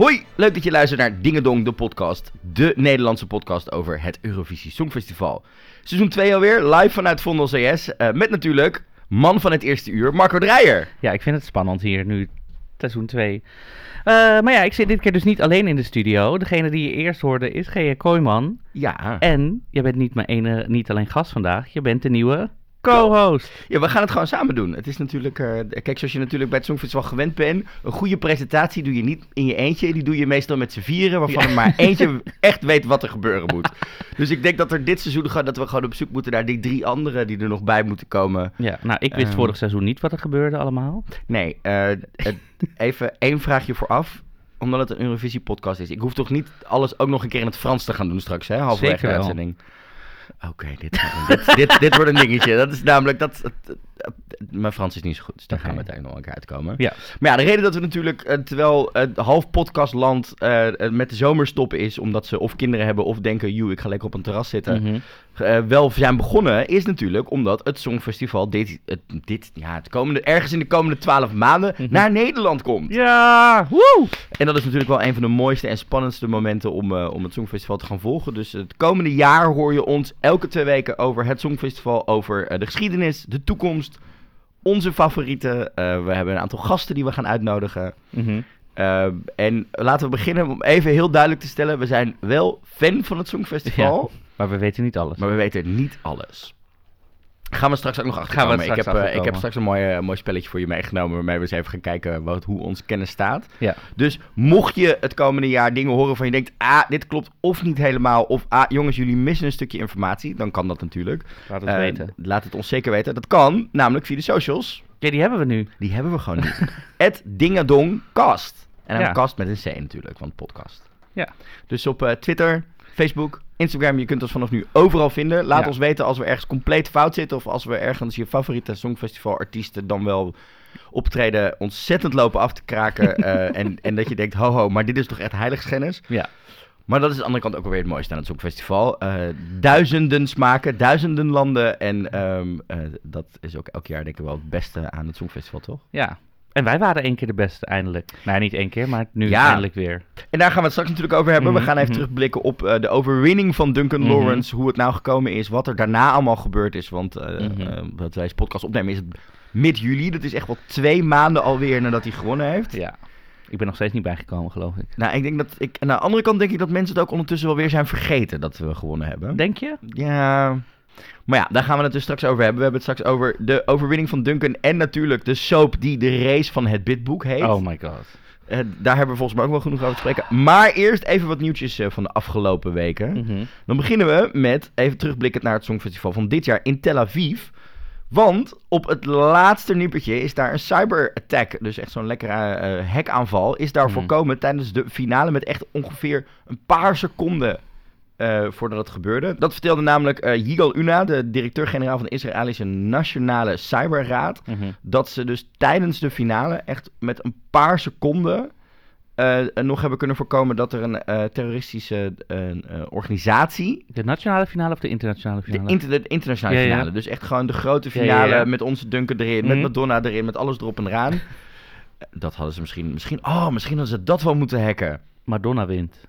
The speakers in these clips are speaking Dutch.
Hoi, leuk dat je luistert naar Dingedong, de podcast. De Nederlandse podcast over het Eurovisie Songfestival. Seizoen 2 alweer, live vanuit Vondel CS. eh, met natuurlijk man van het eerste uur, Marco Dreyer. Ja, ik vind het spannend hier nu, seizoen 2. maar ja, ik zit dit keer dus niet alleen in de studio. Degene die je eerst hoorde is G.J. Kooijman. Ja. En je bent niet, mijn ene, niet alleen gast vandaag, je bent de nieuwe co-host. ja, we gaan het gewoon samen doen. Het is natuurlijk, eh, kijk, zoals je natuurlijk bij het Songfestival gewend bent. Een goede presentatie doe je niet in je eentje. Die doe je meestal met z'n vieren, waarvan er maar eentje echt weet wat er gebeuren moet. Dus ik denk dat er dit seizoen gaat, dat we gewoon op zoek moeten naar die drie anderen die er nog bij moeten komen. Ja, nou, ik wist Ehm. vorig seizoen niet wat er gebeurde allemaal. Nee, eh, even één vraagje vooraf. Omdat het een Eurovisie-podcast is. Ik hoef toch niet alles ook nog een keer in het Frans te gaan doen straks, hè? Halverwege de wel. Oké, dit, dit, dit, wordt een dingetje. Dat is namelijk dat... mijn Frans is niet zo goed, dus daar gaan we uiteindelijk nog een keer uitkomen. Ja. Maar ja, de reden dat we natuurlijk, eh, terwijl het half podcastland eh, eh, met de zomerstop is, omdat ze of kinderen hebben of denken, joe, ik ga lekker op een terras zitten, Mhm. wel zijn begonnen, is natuurlijk omdat het Songfestival dit, het, dit ja, het komende, ergens in de komende twaalf maanden Mhm. naar Nederland komt. Ja, woe! En dat is natuurlijk wel een van de mooiste en spannendste momenten om, om het Songfestival te gaan volgen. Dus het komende jaar hoor je ons elke twee weken over het Songfestival, over de geschiedenis, de toekomst, onze favorieten. Eh, we hebben een aantal gasten die we gaan uitnodigen. Mhm. Uh, en laten we beginnen om even heel duidelijk te stellen: we zijn wel fan van het Songfestival, Maar we weten niet alles. maar we weten niet alles. Gaan we straks ook nog achter Gaan we komen. Ik heb, eh, ik heb straks een mooi, eh, mooi spelletje voor je meegenomen waarmee we eens even gaan kijken wat, hoe onze kennis staat. Ja. Dus mocht je het komende jaar dingen horen van je denkt, ah, dit klopt of niet helemaal, of ah, jongens, jullie missen een stukje informatie, dan kan dat natuurlijk. Laat het Eh, weten. Laat het ons zeker weten. Dat kan, namelijk via de socials. Ja, die hebben we nu. Die hebben we gewoon niet. Het Dingadongcast. En een Ja. cast met een C natuurlijk, want podcast. Ja. Dus op eh, Twitter, Facebook, Instagram, je kunt ons vanaf nu overal vinden. Laat Ja. ons weten als we ergens compleet fout zitten of als we ergens je favoriete Songfestival-artiesten dan wel optreden ontzettend lopen af te kraken. eh, en, en dat je denkt, ho ho, maar dit is toch echt heiligschennis? Ja. Maar dat is aan de andere kant ook wel weer het mooiste aan het Songfestival. Eh, duizenden smaken, duizenden landen. En ehm, eh, dat is ook elk jaar denk ik wel het beste aan het Songfestival, toch? Ja. En wij waren één keer de beste, eindelijk. Nou, niet één keer, maar nu Ja. eindelijk weer. En daar gaan we het straks natuurlijk over hebben. We Mhm, gaan even mhm. terugblikken op eh, de overwinning van Duncan Mhm. Lawrence. Hoe het nou gekomen is, wat er daarna allemaal gebeurd is. Want eh, wat wij deze podcast opnemen is het mid-juli. Dat is echt wel twee maanden alweer nadat hij gewonnen heeft. Ja. Ik ben nog steeds niet bijgekomen, geloof ik. Nou, ik denk dat ik, en aan de andere kant denk ik dat mensen het ook ondertussen wel weer zijn vergeten dat we gewonnen hebben. Denk je? Ja. Maar ja, daar gaan we het dus straks over hebben. We hebben het straks over de overwinning van Duncan en natuurlijk de soap die de race van het bidboek heet. Oh my god. Eh, daar hebben we volgens mij ook wel genoeg over te spreken. Maar eerst even wat nieuwtjes eh, van de afgelopen weken. Mhm. Dan beginnen we met even terugblikkend naar het Songfestival van dit jaar in Tel Aviv. Want op het laatste nippertje is daar een cyberattack, dus echt zo'n lekkere eh hackaanval, is daar Mhm. voorkomen tijdens de finale met echt ongeveer een paar seconden eh, voordat het gebeurde. Dat vertelde namelijk eh Yigal Una, de directeur-generaal van de Israëlische Nationale Cyberraad, Mhm. dat ze dus tijdens de finale echt met een paar seconden eh, nog hebben kunnen voorkomen dat er een terroristische organisatie, De nationale finale of de internationale de, finale? inter- de internationale Ja, ja. finale, dus echt gewoon de grote finale ja. met onze Duncan erin, met Mhm. Madonna erin, met alles erop en eraan. Dat hadden ze misschien, misschien, oh, misschien hadden ze dat wel moeten hacken. Madonna wint.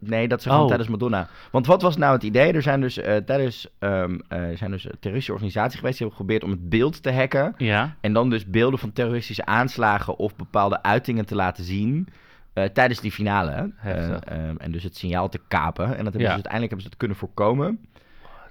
Nee, dat ze gewoon Oh. tijdens Madonna. Want wat was nou het idee? Er zijn dus eh, tijdens eh, er zijn dus terroristische organisaties geweest die hebben geprobeerd om het beeld te hacken. Ja. En dan dus beelden van terroristische aanslagen of bepaalde uitingen te laten zien. eh, tijdens die finale. Eh, ehm, en dus het signaal te kapen. En dat hebben Ja. ze uiteindelijk hebben ze het kunnen voorkomen.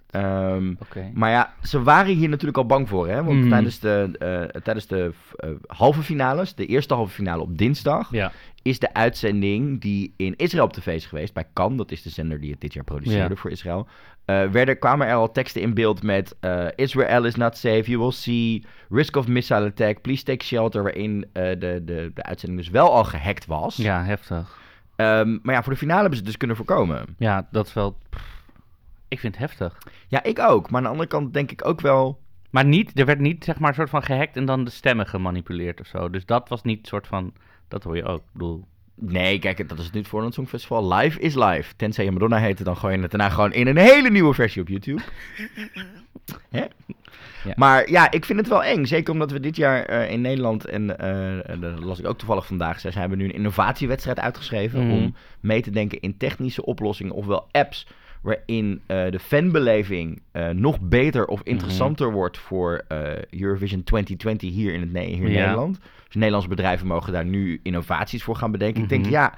Ehm, maar ja, ze waren hier natuurlijk al bang voor. Hè? Want Mhm. tijdens de, eh, tijdens de eh, halve finales, de eerste halve finale op dinsdag, Ja. Is de uitzending die in Israël op tv is geweest, bij Kan, dat is de zender die het dit jaar produceerde Ja. voor Israël, eh, werden, kwamen er al teksten in beeld met eh, Israel is not safe, you will see, risk of missile attack, please take shelter, waarin eh, de, de, de uitzending dus wel al gehackt was. Ja, heftig. Ehm, maar ja, voor de finale hebben ze het dus kunnen voorkomen. Ja, dat is wel... pff, Ik vind het heftig. Ja, ik ook. Maar aan de andere kant denk ik ook wel... Maar niet, er werd niet zeg maar soort van gehackt en dan de stemmen gemanipuleerd of zo. Dus dat was niet soort van, dat hoor je ook. Ik bedoel, Nee, kijk, dat is niet voor een Songfestival. Live is live. Tenzij je Madonna heette, dan gooi je het daarna gewoon in een hele nieuwe versie op YouTube. Hè? Ja. Maar ja, ik vind het wel eng. Zeker omdat we dit jaar eh, in Nederland, en eh, dat las ik ook toevallig vandaag, ze hebben nu een innovatiewedstrijd uitgeschreven Mhm. om mee te denken in technische oplossingen, ofwel apps waarin eh, de fanbeleving eh, nog beter of Mhm. interessanter wordt voor eh, Eurovision 2020 hier in, het, Ne- hier in Ja. Nederland. Dus Nederlandse bedrijven mogen daar nu innovaties voor gaan bedenken. Ik denk, Mhm. ja,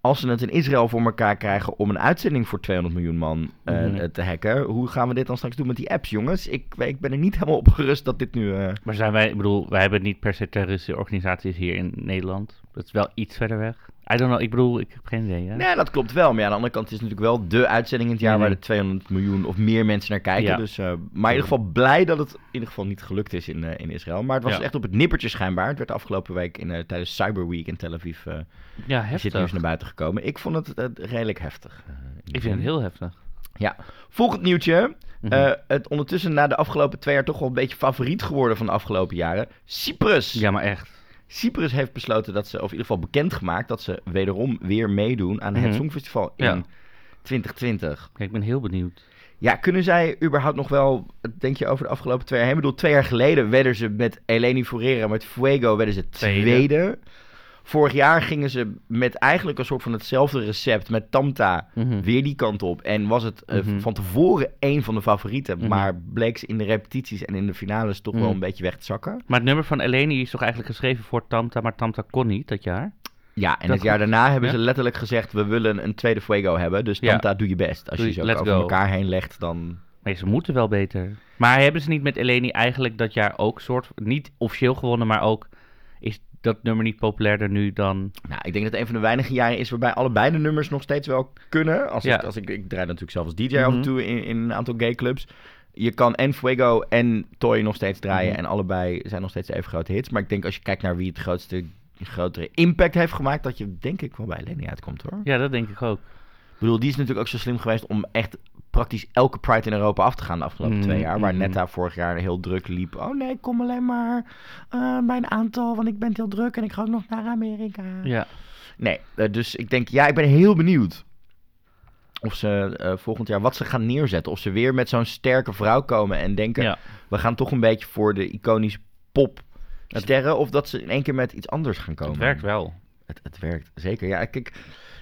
als ze het in Israël voor elkaar krijgen om een uitzending voor 200 miljoen man Mhm. te hacken, hoe gaan we dit dan straks doen met die apps, jongens? Ik, ik ben er niet helemaal op gerust dat dit nu... Maar zijn wij, ik bedoel, wij hebben niet per se terroristische organisaties hier in Nederland. Dat is wel iets verder weg. I don't know, ik bedoel, ik heb geen idee. Hè? Nee, dat klopt wel. Maar ja, aan de andere kant is het natuurlijk wel de uitzending in het jaar Mhm. waar de 200 miljoen of meer mensen naar kijken. Ja. Dus, eh, maar in ieder geval blij dat het in ieder geval niet gelukt is in, eh, in Israël. Maar het was Ja. echt op het nippertje schijnbaar. Het werd afgelopen week in, eh, tijdens Cyber Week in Tel Aviv Ja, heftig. nieuws naar buiten gekomen. Ik vond het redelijk heftig. Ik vind het heel heftig. Ja. Volgend nieuwtje. Mhm. Het ondertussen na de afgelopen twee jaar toch wel een beetje favoriet geworden van de afgelopen jaren. Cyprus. ja, maar echt. Cyprus heeft besloten dat ze, of in ieder geval bekendgemaakt, dat ze wederom weer meedoen aan het Mhm. Songfestival in Ja. 2020. Kijk, ik ben heel benieuwd. Ja, kunnen zij überhaupt nog wel, denk je over de afgelopen twee jaar heen? Ik bedoel, twee jaar geleden werden ze met Eleni Furera, met Fuego, werden ze tweede. Tweede. Vorig jaar gingen ze met eigenlijk een soort van hetzelfde recept, met Tamta, Mhm. weer die kant op. En was het eh, Mhm. van tevoren één van de favorieten, Mhm. maar bleek ze in de repetities en in de finales toch wel een beetje weg te zakken. Maar het nummer van Eleni is toch eigenlijk geschreven voor Tamta, maar Tamta kon niet dat jaar? Ja, en Dat het jaar daarna hebben ja. ze letterlijk gezegd, we willen een tweede Fuego hebben, dus Ja. Tamta, doe je best. Als Doe je ze let's over go. elkaar heen legt, dan... Nee, ze moeten wel beter. Maar hebben ze niet met Eleni eigenlijk dat jaar ook soort, niet officieel gewonnen, maar ook is dat nummer niet populairder nu dan... Nou, ik denk dat het een van de weinige jaren is waarbij allebei de nummers nog steeds wel kunnen. Als Ja. ik, als ik, ik draai natuurlijk zelf als DJ af en Mhm. toe in, in een aantal gay clubs. Je kan en Fuego en Toy nog steeds draaien. Mhm. En allebei zijn nog steeds even grote hits. Maar ik denk als je kijkt naar wie het grootste, grotere impact heeft gemaakt... dat je denk ik wel bij Lenny uitkomt hoor. Ja, dat denk ik ook. Ik bedoel, die is natuurlijk ook zo slim geweest om echt praktisch elke Pride in Europa af te gaan de afgelopen Mhm, twee jaar. Waar mhm. Netta vorig jaar heel druk liep. Oh nee, ik kom alleen maar eh, bij een aantal, want ik ben heel druk en ik ga ook nog naar Amerika. Ja. Nee, eh, dus ik denk, ja, ik ben heel benieuwd of ze eh, volgend jaar wat ze gaan neerzetten. Of ze weer met zo'n sterke vrouw komen en denken, ja. we gaan toch een beetje voor de iconische pop sterren. Of dat ze in één keer met iets anders gaan komen. Het werkt wel. Het, het werkt, zeker. Ja, kijk,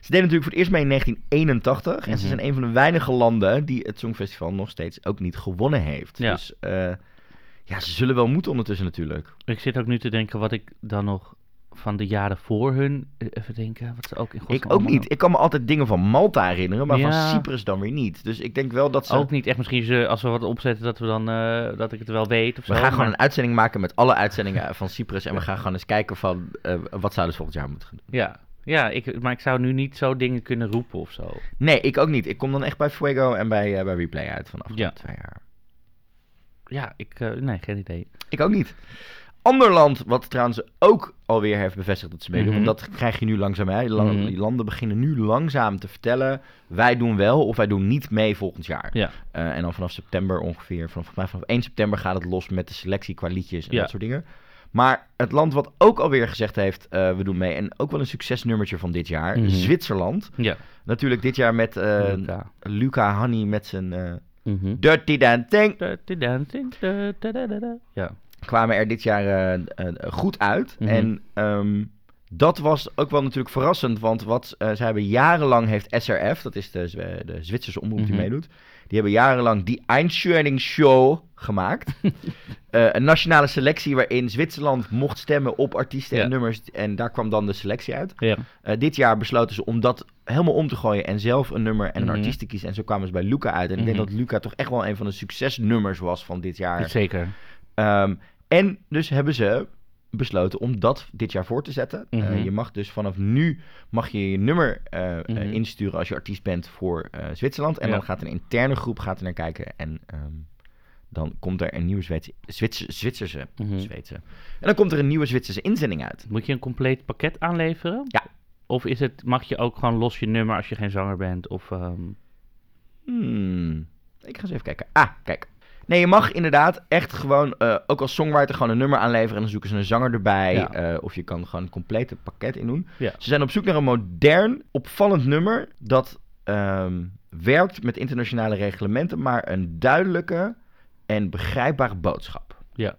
ze deden natuurlijk voor het eerst mee in 1981. En ze Mhm. zijn een van de weinige landen die het Songfestival nog steeds ook niet gewonnen heeft. Ja. Dus eh, ja, ze zullen wel moeten ondertussen natuurlijk. Ik zit ook nu te denken wat ik dan nog van de jaren voor hun... eh, Even denken, wat ze ook in Ik ook niet. Ik kan me altijd dingen van Malta herinneren, maar van. Cyprus dan weer niet. Dus ik denk wel dat ze... Ook niet echt misschien ze, als we wat opzetten dat we dan eh, dat ik het wel weet of zo. We gaan gewoon een uitzending maken met alle uitzendingen van Cyprus. En we gaan gewoon eens kijken van eh, wat zouden ze volgend jaar moeten gaan doen. Ja, ja ik, maar ik zou nu niet zo dingen kunnen roepen of zo. Nee, ik ook niet. Ik kom dan echt bij Fuego en bij, bij Replay uit van de afgelopen Ja. twee jaar. Ja, ik, nee, geen idee. Ik ook niet. Ander land, wat trouwens ook alweer heeft bevestigd dat ze meedoen. Mhm. Want dat krijg je nu langzaam. Hè? Die, Mhm. die landen beginnen nu langzaam te vertellen. Wij doen wel of wij doen niet mee volgend jaar. Ja, Eh, en dan vanaf september ongeveer, vanaf, vanaf 1 september gaat het los met de selectie qua liedjes en Ja. dat soort dingen. Maar het land wat ook alweer gezegd heeft, eh, we doen mee. En ook wel een succesnummertje van dit jaar. Mhm. Zwitserland. ja. Natuurlijk dit jaar met eh, Luca. Luca Hanni met zijn Mhm. Dirty Dancing. Dirty Dancing, da, da, da, da, da. Ja. Kwamen er dit jaar eh, eh, goed uit. Mhm. En ehm, dat was ook wel natuurlijk verrassend, want wat eh, ze hebben jarenlang heeft SRF, dat is de, de Zwitserse omroep die Mhm. meedoet, die hebben jarenlang die Einschöring-show gemaakt. Eh, een nationale selectie waarin Zwitserland mocht stemmen op artiesten Ja. en nummers en daar kwam dan de selectie uit. Ja. Dit jaar besloten ze om dat helemaal om te gooien en zelf een nummer en een Mhm. artiest te kiezen. En zo kwamen ze bij Luca uit. En ik denk dat Luca toch echt wel een van de succesnummers was van dit jaar. Zeker. Ehm, en dus hebben ze besloten om dat dit jaar voor te zetten. Eh, Mhm. je mag dus vanaf nu mag je, je nummer eh, eh, Mhm. insturen als je artiest bent voor Zwitserland. En Ja. dan gaat een interne groep gaat er naar kijken. En ehm, dan komt er een nieuwe Zweedse, Zwitser, Zwitserse, Mhm. Zweedse. En dan komt er een nieuwe Zwitserse inzending uit. Moet je een compleet pakket aanleveren? Ja. Of is het, mag je ook gewoon los je nummer als je geen zanger bent? Of, ehm, Hmm. Ik ga eens even kijken. Ah, kijk. Nee, je mag inderdaad echt gewoon, eh, ook als songwriter, gewoon een nummer aanleveren. En dan zoeken ze een zanger erbij. Ja. eh, of je kan gewoon een complete pakket in doen. Ja. Ze zijn op zoek naar een modern, opvallend nummer. Dat ehm, werkt met internationale reglementen. Maar een duidelijke en begrijpbare boodschap. Ja.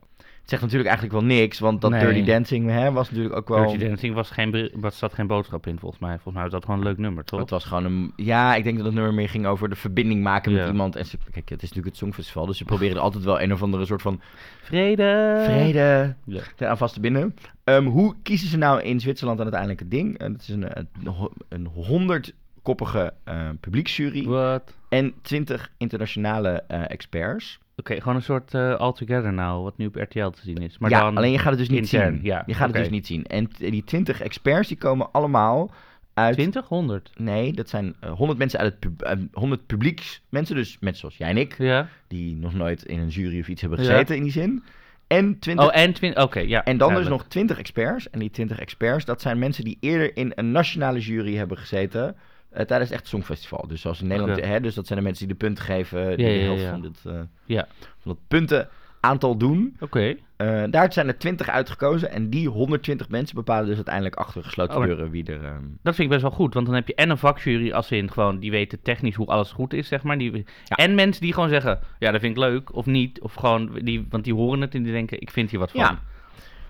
Zegt natuurlijk eigenlijk wel niks, want dat Nee. Dirty Dancing hè, was natuurlijk ook wel... Dirty Dancing was geen, was zat geen boodschap in, volgens mij. Volgens mij was dat gewoon een leuk nummer, toch? Het was gewoon een... Ja, ik denk dat het nummer meer ging over de verbinding maken met Ja. iemand. En ze, kijk, het is natuurlijk het Songfestival, dus ze proberen er altijd wel een of andere soort van Vrede! vrede Ja. aan vast te binden. Ehm, hoe kiezen ze nou in Zwitserland dan uiteindelijk het ding? En het is een, een, ho- een honderdkoppige eh publieksjury Wat? en twintig internationale eh, experts. Oké, gewoon een soort eh All Together nou, wat nu op RTL te zien is. Maar ja, dan... alleen je gaat het dus niet intern, zien. ja, je gaat het dus niet zien. En die twintig experts die komen allemaal uit... 20? 100? Nee, dat zijn eh, 100 mensen uit het pub, eh, 100 publieksmensen, dus mensen zoals jij en ik, Ja. die nog nooit in een jury of iets hebben Ja. gezeten in die zin. En 20 Oh, en 20... Oké, ja. En dan dus nog 20 experts. En die 20 experts, dat zijn mensen die eerder in een nationale jury hebben gezeten. Eh, tijdens het echt Songfestival. Dus zoals in Nederland. Hè, dus dat zijn de mensen die de punten geven. Die Ja, de helft. Van, dit, eh, Ja. van het puntenaantal doen. Oké. Eh daar zijn er 20 uitgekozen. En die 120 mensen bepalen dus uiteindelijk achter gesloten Oh, deuren wie er. ehm, Dat vind ik best wel goed, want dan heb je en een vakjury als in gewoon, die weten technisch hoe alles goed is, zeg maar. Die, Ja. En mensen die gewoon zeggen, ja, dat vind ik leuk, of niet. Of gewoon, die, want die horen het en die denken, ik vind hier wat van. Ja.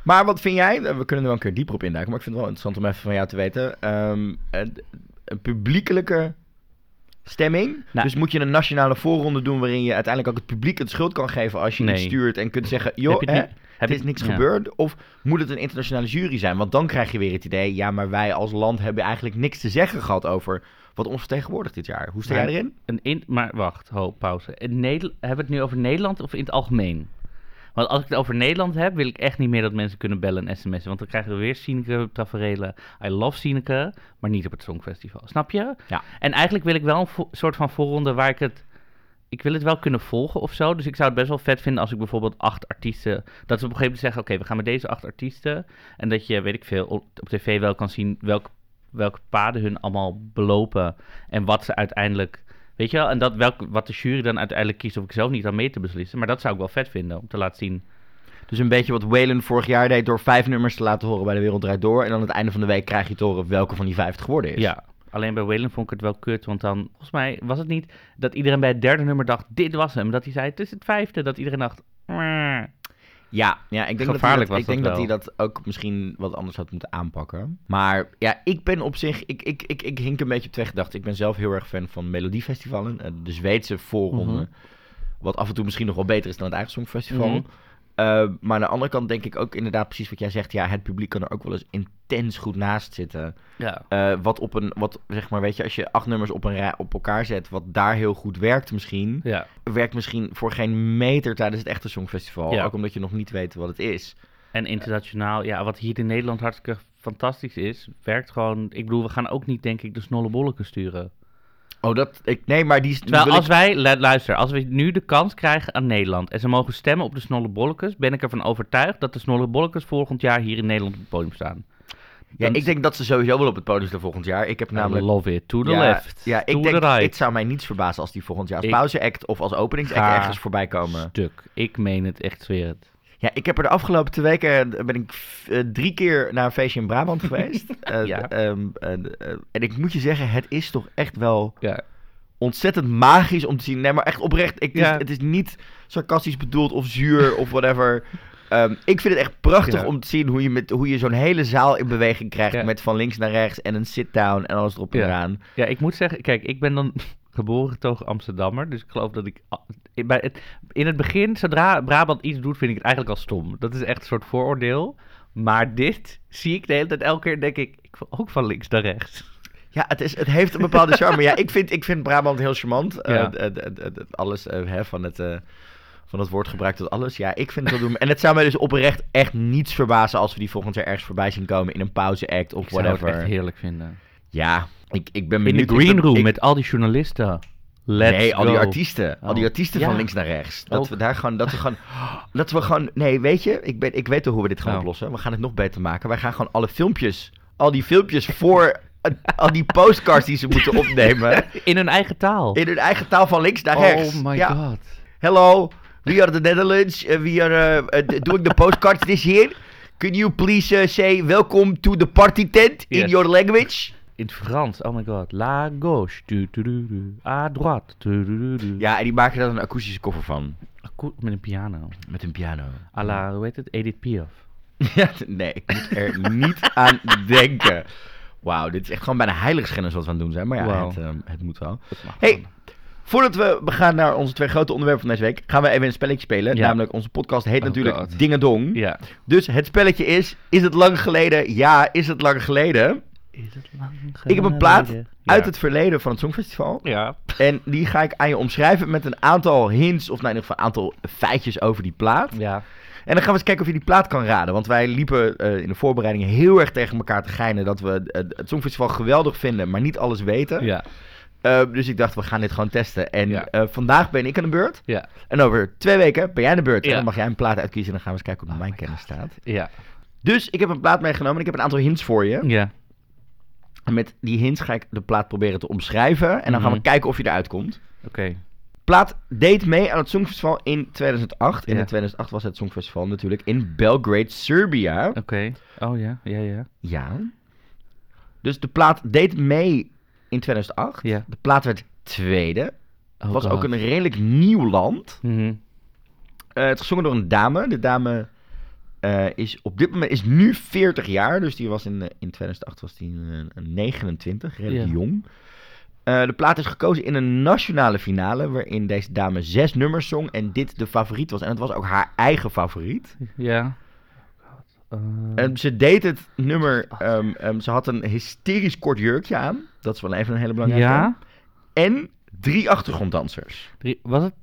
Maar wat vind jij? We kunnen er wel een keer dieper op induiken. Maar ik vind het wel interessant om even van jou te weten. Ehm, publiekelijke stemming. Nou. dus moet je een nationale voorronde doen waarin je uiteindelijk ook het publiek het schuld kan geven als je Nee. iets stuurt en kunt zeggen, joh, Heb je het hè, niet- heb is niks ja. gebeurd. Of moet het een internationale jury zijn? Want dan krijg je weer het idee, ja, maar wij als land hebben eigenlijk niks te zeggen gehad over wat ons vertegenwoordigt dit jaar. Hoe sta jij erin? Een in, maar wacht, ho, pauze. In Nederland, hebben we het nu over Nederland of in het algemeen? Want als ik het over Nederland heb, wil ik echt niet meer dat mensen kunnen bellen en sms'en. Want dan krijgen we weer Sineke taferelen. I love Sineke, maar niet op het Songfestival. Snap je? Ja. En eigenlijk wil ik wel een soort van voorronde waar ik het... Ik wil het wel kunnen volgen of zo. Dus ik zou het best wel vet vinden als ik bijvoorbeeld acht artiesten... Dat we op een gegeven moment zeggen, oké, we gaan met deze acht artiesten. En dat je, weet ik veel, op, op tv wel kan zien welk, welke paden hun allemaal belopen. En wat ze uiteindelijk... Weet je wel? En dat welk, wat de jury dan uiteindelijk kiest, of ik zelf niet aan mee te beslissen. Maar dat zou ik wel vet vinden om te laten zien. Dus een beetje wat Waylon vorig jaar deed door vijf nummers te laten horen bij de Wereld Draait Door. En dan aan het einde van de week krijg je te horen welke van die vijf het geworden is. Ja, alleen bij Waylon vond ik het wel kut. Want dan, volgens mij was het niet dat iedereen bij het derde nummer dacht, dit was hem. Dat hij zei, het is het vijfde. Dat iedereen dacht. Ja, ja ik denk, dat hij, Gevaarlijk dat, ik denk dat dat hij dat ook misschien wat anders had moeten aanpakken. Maar ja, ik ben op zich, ik, ik, ik, ik hink een beetje op twee gedachten. Ik ben zelf heel erg fan van melodiefestivalen, eh, de Zweedse voorronde. Mhm. Wat af en toe misschien nog wel beter is dan het eigen songfestival. Mhm. Eh, maar aan de andere kant denk ik ook inderdaad precies wat jij zegt. Ja, het publiek kan er ook wel eens intens goed naast zitten. Ja. Eh, wat op een, wat zeg maar, weet je, als je acht nummers op, een op elkaar zet, wat daar heel goed werkt misschien, Ja. werkt misschien voor geen meter tijdens het echte songfestival. Ja. Ook omdat je nog niet weet wat het is. En internationaal, ja, wat hier in Nederland hartstikke fantastisch is, werkt gewoon... Ik bedoel, we gaan ook niet, denk ik, de snollebolleken sturen. Oh, dat, ik, nee, maar die. Terwijl als ik- wij, lu- luister, als we nu de kans krijgen aan Nederland en ze mogen stemmen op de Snollebollekes, ben ik ervan overtuigd dat de Snollebollekes volgend jaar hier in Nederland op het podium staan. ja, dan- ik denk dat ze sowieso wel op het podium staan volgend jaar. Ik heb Namelijk, namelijk... love it. To the ja, left. Ja, to ik denk, right. het zou mij niets verbazen als die volgend jaar als Ik- pauzeact of als openingsact ergens voorbij komen. Stuk. Ik meen het, echt zweer het. Ja, ik heb er de afgelopen twee weken ben ik eh, drie keer naar een feestje in Brabant geweest. Eh, Ja. ehm, eh, eh, en ik moet je zeggen, het is toch echt wel Ja. ontzettend magisch om te zien. Nee, maar echt oprecht. Ik, het, is, het is niet sarcastisch bedoeld of zuur of whatever. Ehm, ik vind het echt prachtig Ja. om te zien hoe je, met, hoe je zo'n hele zaal in beweging krijgt. Ja. Met van links naar rechts en een sit-down en alles erop en Ja. eraan. Ja, ik moet zeggen, kijk, ik ben dan geboren getogen Amsterdammer, dus ik geloof dat ik... in- Bij het, in het begin, zodra Brabant iets doet, vind ik het eigenlijk al stom. Dat is echt een soort vooroordeel. Maar dit zie ik de hele tijd, elke keer denk ik, ik ook van links naar rechts. Ja, het, is, het heeft een bepaalde charme. ja, ik vind, ik vind Brabant heel charmant. Eh, Ja. d- alles eh, hè, van, het, eh, van het woord gebruikt tot alles. Ja, ik vind het wel doen. En het zou mij dus oprecht echt niets verbazen als we die volgend jaar ergens voorbij zien komen in een pauzeact of Ik zou het whatever. echt heerlijk vinden. Ja, ik, ik ben In de. Ik green room ik- met al die journalisten. Let's nee, al die go. artiesten. Al die Oh. artiesten Ja. van links naar rechts. Dat Ook. we daar gewoon, dat we gewoon, dat we gewoon, nee, weet je, ik, ben, ik weet al hoe we dit gaan Nou. oplossen. We gaan het nog beter maken. Wij gaan gewoon alle filmpjes, al die filmpjes voor, al die postcards die ze moeten opnemen, In hun eigen taal. in hun eigen taal van links naar rechts. Oh my Ja. god. Hello, we are the Netherlands. Uh, we are uh, uh, doing the postcards this year. Can you please uh, say welcome to the party tent in your language? In het Frans, oh my god. La gauche, du, du, du, du. à droite. Du, du, du, du. Ja, en die maken daar een akoestische koffer van. koe- met een piano. Met een piano. A la, hoe heet het? Edith Piaf. Ja, nee, ik moet er niet aan denken. Wauw, dit is echt gewoon bijna heiligschennis wat we aan het doen zijn. Maar ja, Wauw. het, ehm, het moet wel. Dat mag Hey. Voordat we gaan naar onze twee grote onderwerpen van deze week, gaan we even een spelletje spelen. Ja. Namelijk, onze podcast heet Oh natuurlijk God. Dingedong. Ja. Dus het spelletje is, is het lang geleden? Ja, is het lang geleden? Is het lang Ik heb een plaat uit Ja. het verleden van het Songfestival. Ja. En die ga ik aan je omschrijven met een aantal hints, of nou in ieder geval een aantal feitjes over die plaat. Ja. En dan gaan we eens kijken of je die plaat kan raden. Want wij liepen eh, in de voorbereidingen heel erg tegen elkaar te geinen dat we het Songfestival geweldig vinden, maar niet alles weten. Ja. Eh, dus ik dacht, we gaan dit gewoon testen. En Ja. eh, vandaag ben ik aan de beurt. Ja. En over twee weken ben jij aan de beurt. En dan mag jij een plaat uitkiezen en dan gaan we eens kijken hoe Oh mijn kennis staat. Ja. Dus ik heb een plaat meegenomen en ik heb een aantal hints voor je. Ja. En met die hints ga ik de plaat proberen te omschrijven. En dan gaan we Mhm. kijken of je eruit komt. Oké. plaat deed mee aan het Songfestival in 2008. En in 2008 was het Songfestival natuurlijk in Belgrade, Serbia. Oké. Oh ja. Ja, ja. Ja. Dus de plaat deed mee in 2008. Ja. De plaat werd tweede. Oh Het was God. ook een redelijk nieuw land. Mhm. Eh, het gezongen door een dame. De dame eh, is op dit moment is nu 40 jaar. Dus die was in, eh, in 2008 was die eh, 29, redelijk Ja. jong. Eh, de plaat is gekozen in een nationale finale. Waarin deze dame zes nummers zong. En dit de favoriet was. En het was ook haar eigen favoriet. Ja. Eh, En ze deed het nummer. ehm, ehm, ze had een hysterisch kort jurkje aan. Dat is wel even een hele belangrijke. ja. En drie achtergronddansers. Drie- Was het...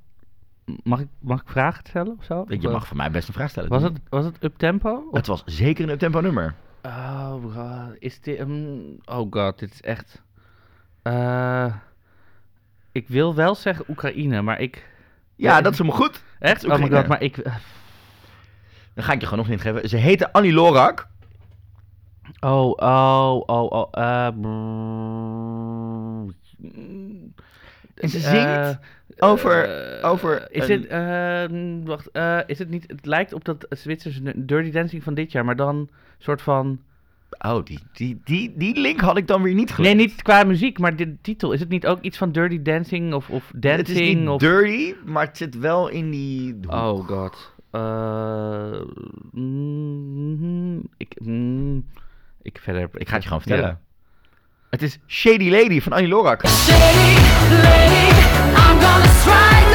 Mag ik, mag ik vragen stellen of zo? Je mag voor mij best een vraag stellen. Was het, was het uptempo? Het was zeker een uptempo nummer. Oh god, is dit... um, oh god, dit is echt... Eh, ik wil wel zeggen Oekraïne, maar ik... Ja, Ja, dat is helemaal goed. Echt? Oh my Oekraïne. god, maar ik... eh, Dan ga ik je gewoon nog niet geven. Ze heette Annie Lorak. Oh, oh, oh, oh. eh. En ze Eh, zingt over- eh, over Is een- het... eh, wacht, eh, is het niet... Het lijkt op dat Zwitserse Dirty Dancing van dit jaar, maar dan soort van... Oh, die, die, die, die link had ik dan weer niet gelegd. Nee, niet qua muziek, maar de titel. Is het niet ook iets van Dirty Dancing of, of Dancing? Het is niet of... dirty, maar het zit wel in die... Oh god. Eh, mm, ik, mm, ik verder. Ik ga het je gewoon vertellen. Ja. Het is Shady Lady van Annie Lorak. Shady lady, I'm gonna strike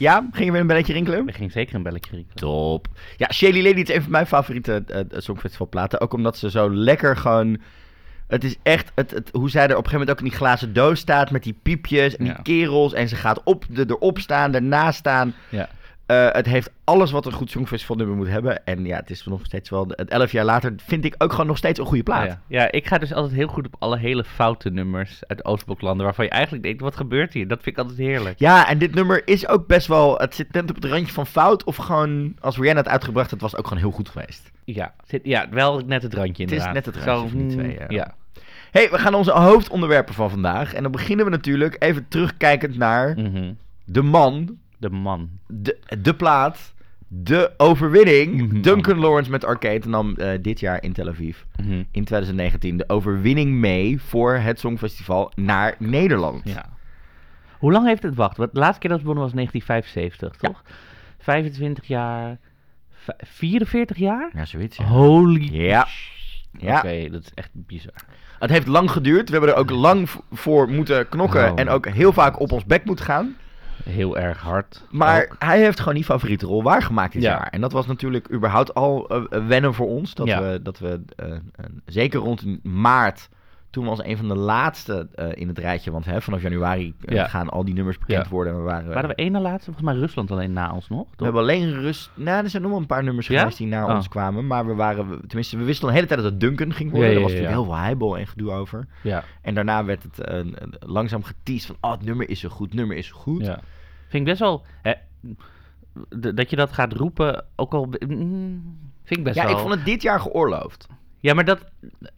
Ja, ging je weer een belletje rinkelen? Er ging zeker een belletje rinkelen. Top. Ja, Shady Lady is een van mijn favoriete uh, Songfestivalplaten. Ook omdat ze zo lekker gewoon... Het is echt het, het, hoe zij er op een gegeven moment ook in die glazen doos staat... met die piepjes en die kerels. En ze gaat op, de, erop staan, ernaast staan. Ja. Eh, het heeft alles wat een goed Songfestivalnummer moet hebben. En ja, het is nog steeds wel... Het elf jaar later vind ik ook gewoon nog steeds een goede plaat. Ja. ja, ik ga dus altijd heel goed op alle hele foute nummers uit Oostbloklanden. Waarvan je eigenlijk denkt, wat gebeurt hier? Dat vind ik altijd heerlijk. Ja, en dit nummer is ook best wel... Het zit net op het randje van fout. Of gewoon, als Rihanna het uitgebracht had, was het ook gewoon heel goed geweest. Ja, zit, ja wel net het randje Het is inderdaad. net het randje van die mm, twee, ja. ja. hey, we gaan onze hoofdonderwerpen van vandaag. En dan beginnen we natuurlijk even terugkijkend naar Mhm. de man, De man. de, de plaat, de overwinning. Mhm. Duncan Lawrence met Arcade nam eh, dit jaar in Tel Aviv. Mhm. In 2019 de overwinning mee voor het Songfestival naar Nederland. Ja. Hoe lang heeft het wacht? Want de laatste keer dat het begonnen was 1975, Ja. toch? 25 jaar. v- 44 jaar? Ja, zoiets. ja. Holy Ja. Ja. Oké, dat is echt bizar. Het heeft lang geduurd. We hebben er ook lang voor moeten knokken. Oh. En ook heel vaak op ons bek moeten gaan. Heel erg hard. Maar ook. hij heeft gewoon die favoriete rol waargemaakt dit Ja. jaar. En dat was natuurlijk überhaupt al eh, wennen voor ons. Dat Ja. we, dat we eh, eh, zeker rond maart, toen we als een van de laatste eh, in het rijtje, want hè, vanaf januari eh, Ja. gaan al die nummers bekend Ja. worden. En we waren, Waren we één na laatste? Volgens mij Rusland alleen na ons nog. we toch? hebben alleen rust. Nou, er zijn nog wel een paar nummers Ja? geweest die naar Oh. ons kwamen. Maar we waren, we- tenminste, we wisten al de hele tijd dat het Duncan ging worden. Ja, ja, er was natuurlijk heel veel heibel en gedoe over. Ja. En daarna werd het eh, langzaam geteased van, oh, het nummer is zo goed, het nummer is zo goed. ja. Vind ik best wel... Hè, dat je dat gaat roepen, ook al... mm, Vind ik best Ja, wel. ik vond het dit jaar geoorloofd. Ja, maar dat...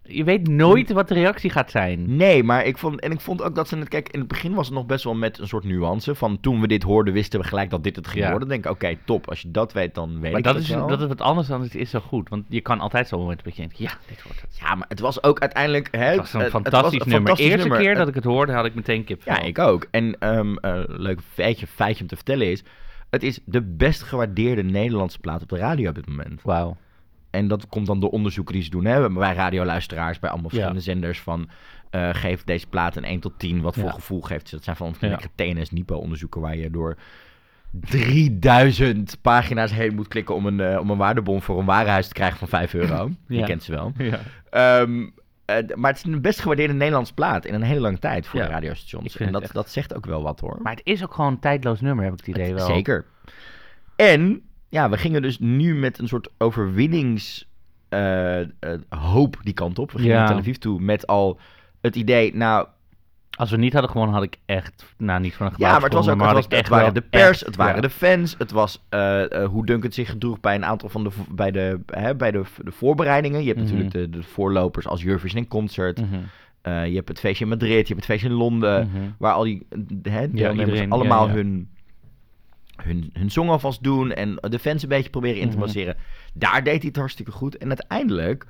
Je weet nooit wat de reactie gaat zijn. Nee, maar ik vond, en ik vond ook dat ze het, kijk, in het begin was het nog best wel met een soort nuance. Van toen we dit hoorden, wisten we gelijk dat dit het ging Ja. worden. Dan denk ik, oké, top. Als je dat weet, dan weet Maar ik dat het is, wel. dat is wat anders dan het is zo goed. Want je kan altijd zo'n moment dat denkt, ja, dit wordt het. Ja, maar het was ook uiteindelijk... Hè, Het was een het- het fantastisch was een nummer. fantastisch Eerste nummer. keer dat ik het hoorde, had ik meteen kip. Ja, ik ook. En eh, leuk feitje, feitje om te vertellen is... Het is de best gewaardeerde Nederlandse plaat op de radio op dit moment. Wauw. En dat komt dan door onderzoeken die ze doen. Hè? Bij radioluisteraars, bij allemaal Ja. verschillende zenders. Van, eh, geef deze plaat een 1 tot 10. Wat voor Ja. gevoel geeft ze? Dat zijn van Ja. TNS Nipo-onderzoeken... waar je door 3000 pagina's heen moet klikken... om een, eh, om een waardebon voor een warenhuis te krijgen van 5 euro. Je Ja. kent ze wel. Ja. Ehm, eh, maar het is een best gewaardeerde Nederlandse plaat... in een hele lange tijd voor de radiostations. En dat, echt- dat zegt ook wel wat, hoor. Maar het is ook gewoon een tijdloos nummer, heb ik het idee Het- wel. Zeker. En ja, we gingen dus nu met een soort overwinnings eh, eh, hoop die kant op. We gingen Ja. naar Tel Aviv toe met al het idee, nou Als we niet hadden gewonnen, had ik echt, nou niet van een ja, maar het was ook het, was, het ik waren echt de pers, echt- het waren ja. de fans, het was eh, hoe Duncan zich gedroeg bij een aantal van de bij de, hè, bij de, de voorbereidingen. Je hebt Mhm. natuurlijk de, de voorlopers als Eurovision in Concert. Mhm, je hebt het feestje in Madrid, je hebt het feestje in Londen. mhm. Waar al die hè, iedereen, allemaal ja, ja. Hun, hun, hun song alvast doen en de fans een beetje proberen in te Mhm. masseren. Daar deed hij het hartstikke goed. En uiteindelijk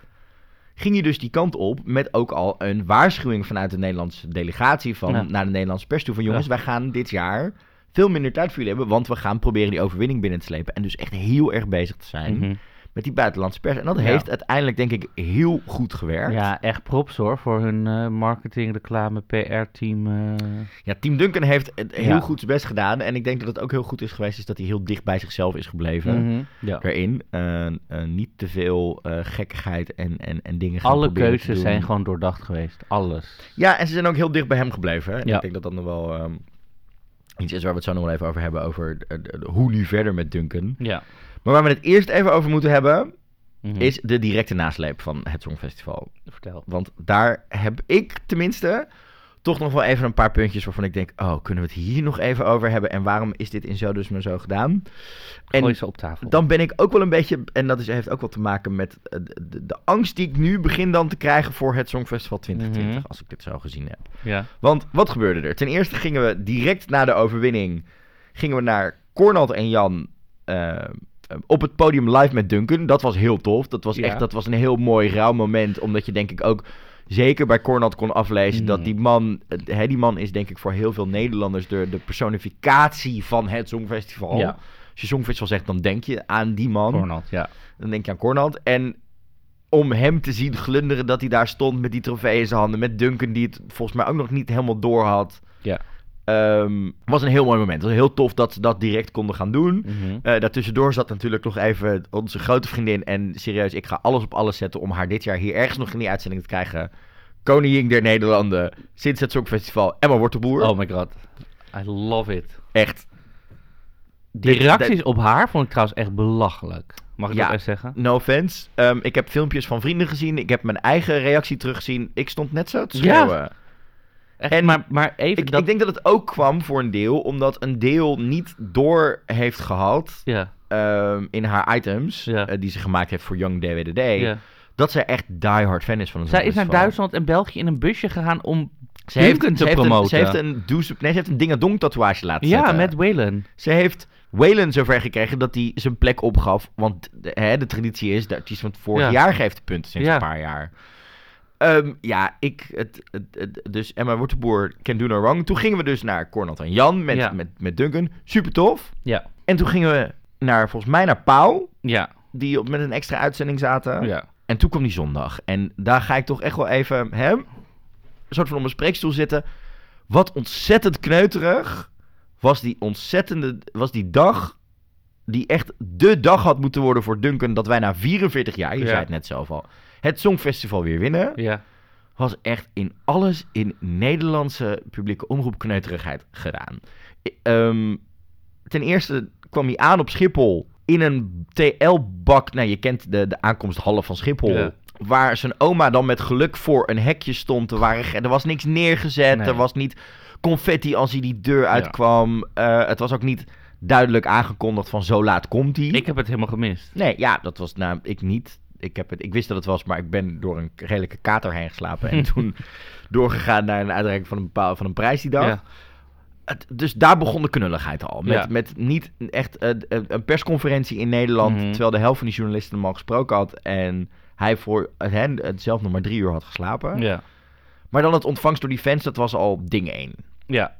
ging je dus die kant op met ook al een waarschuwing vanuit de Nederlandse delegatie van, Ja. naar de Nederlandse pers toe. Van jongens, Ja. wij gaan dit jaar veel minder tijd voor jullie hebben, want we gaan proberen die overwinning binnen te slepen. En dus echt heel erg bezig te zijn Mhm. Met die buitenlandse pers. En dat Ja. heeft uiteindelijk denk ik heel goed gewerkt. Ja, echt props hoor, voor hun eh, marketing, reclame, PR-team. eh. Ja, Team Duncan heeft het heel Ja. goed zijn best gedaan. En ik denk dat het ook heel goed is geweest is dat hij heel dicht bij zichzelf is gebleven. Mhm. ja. Daarin. Eh, niet te veel gekkigheid en, en, en dingen gaan Alle keuzes zijn gewoon doordacht geweest. Alles. Ja, en ze zijn ook heel dicht bij hem gebleven. hè. En. Ik denk dat dat nog wel ehm, iets is waar we het zo nog wel even over hebben. Over hoe nu verder met Duncan. Ja. Maar waar we het eerst even over moeten hebben... Mhm. is de directe nasleep van het Songfestival. Vertel. Want daar heb ik tenminste toch nog wel even een paar puntjes waarvan ik denk... oh, kunnen we het hier nog even over hebben? En waarom is dit in zo dus maar zo gedaan? Gooi En ze op tafel. dan ben ik ook wel een beetje... en dat is, heeft ook wel te maken met eh, de, de, de angst die ik nu begin dan te krijgen... voor het Songfestival 2020, Mhm. als ik dit zo gezien heb. Ja. Want wat gebeurde er? Ten eerste gingen we direct na de overwinning... gingen we naar Cornald en Jan... eh, op het podium live met Duncan. Dat was heel tof. Dat was Ja. echt dat was een heel mooi rauw moment. Omdat je denk ik ook zeker bij Cornald kon aflezen Mm. dat die man... eh, Hè, die man is denk ik voor heel veel Nederlanders de, de personificatie van het Songfestival. Ja. Als je Songfestival zegt, dan denk je aan die man. Cornald, ja. Dan denk je aan Cornald. En om hem te zien glunderen dat hij daar stond met die trofee in zijn handen. Met Duncan die het volgens mij ook nog niet helemaal door had. Ja. Ehm, was een heel mooi moment. Het was heel tof dat ze dat direct konden gaan doen. Mhm. Eh daartussendoor zat natuurlijk nog even onze grote vriendin. En serieus, ik ga alles op alles zetten om haar dit jaar hier ergens nog in die uitzending te krijgen. Koningin der Nederlanden. Sinds het Songfestival. Emma Wortelboer. Oh my god. I love it. Echt. Die Dit- reacties op haar vond ik trouwens echt belachelijk. Mag ik Ja. dat echt zeggen? No offense. Ehm, ik heb filmpjes van vrienden gezien. Ik heb mijn eigen reactie teruggezien. Ik stond net zo te Ja. Echt, En maar, maar even Ik, dat... ik denk dat het ook kwam voor een deel, omdat een deel niet door heeft gehad Ja, ehm, in haar items, Ja. eh, die ze gemaakt heeft voor Young DWDD, ja. dat zij echt diehard fan is van het Zij is naar. Duitsland en België in een busje gegaan om Ze heeft, Duncan ze te heeft een, promoten. ze heeft een, does- nee, ze heeft een dingadong tatoeage laten Ja, zetten. met Waylon. Ze heeft Waylon zover gekregen dat hij zijn plek opgaf, want de, hè, de traditie is, de artiest van het vorig Ja. jaar geeft de punten sinds Ja. een paar jaar. Ehm, ja, ik, het, het, het- dus Emma Wortelboer can do no wrong. Toen gingen we dus naar Cornald en Jan met, Ja. met, met Duncan. Super tof. Ja, En toen gingen we naar, volgens mij naar Pauw, ja, die op, met een extra uitzending zaten. ja. En toen kwam die zondag. En daar ga ik toch echt wel even, hè, een soort van op mijn spreekstoel zitten. Wat ontzettend kneuterig was die ontzettende, was die dag, die echt de dag had moeten worden voor Duncan, dat wij na 44 jaar, je Ja. zei het net zelf al, het Songfestival weer winnen. ja. Was echt in alles in Nederlandse publieke omroep kneuterigheid gedaan. Ehm, ten eerste kwam hij aan op Schiphol in een TL-bak. Nou, je kent de, de aankomsthallen van Schiphol. Ja. Waar zijn oma dan met geluk voor een hekje stond. Er, waren, er was niks neergezet. Nee. Er was niet confetti als hij die deur uitkwam. Eh, het was ook niet duidelijk aangekondigd van zo laat komt hij. Ik heb het helemaal gemist. Nee, ja, dat was nou, ik niet. Ik, heb het, ik wist dat het was, maar ik ben door een redelijke kater heen geslapen. En toen doorgegaan naar een uitreiking van een, bepaal, van een prijs die dag. Ja. Het- dus daar begon de knulligheid al. Met, Ja. met niet echt eh, eh, een persconferentie in Nederland. Mhm. Terwijl de helft van die journalisten hem al gesproken had. En hij voor hen het zelf nog maar drie uur had geslapen. Ja. Maar dan het ontvangst door die fans, dat was al ding één. Ja.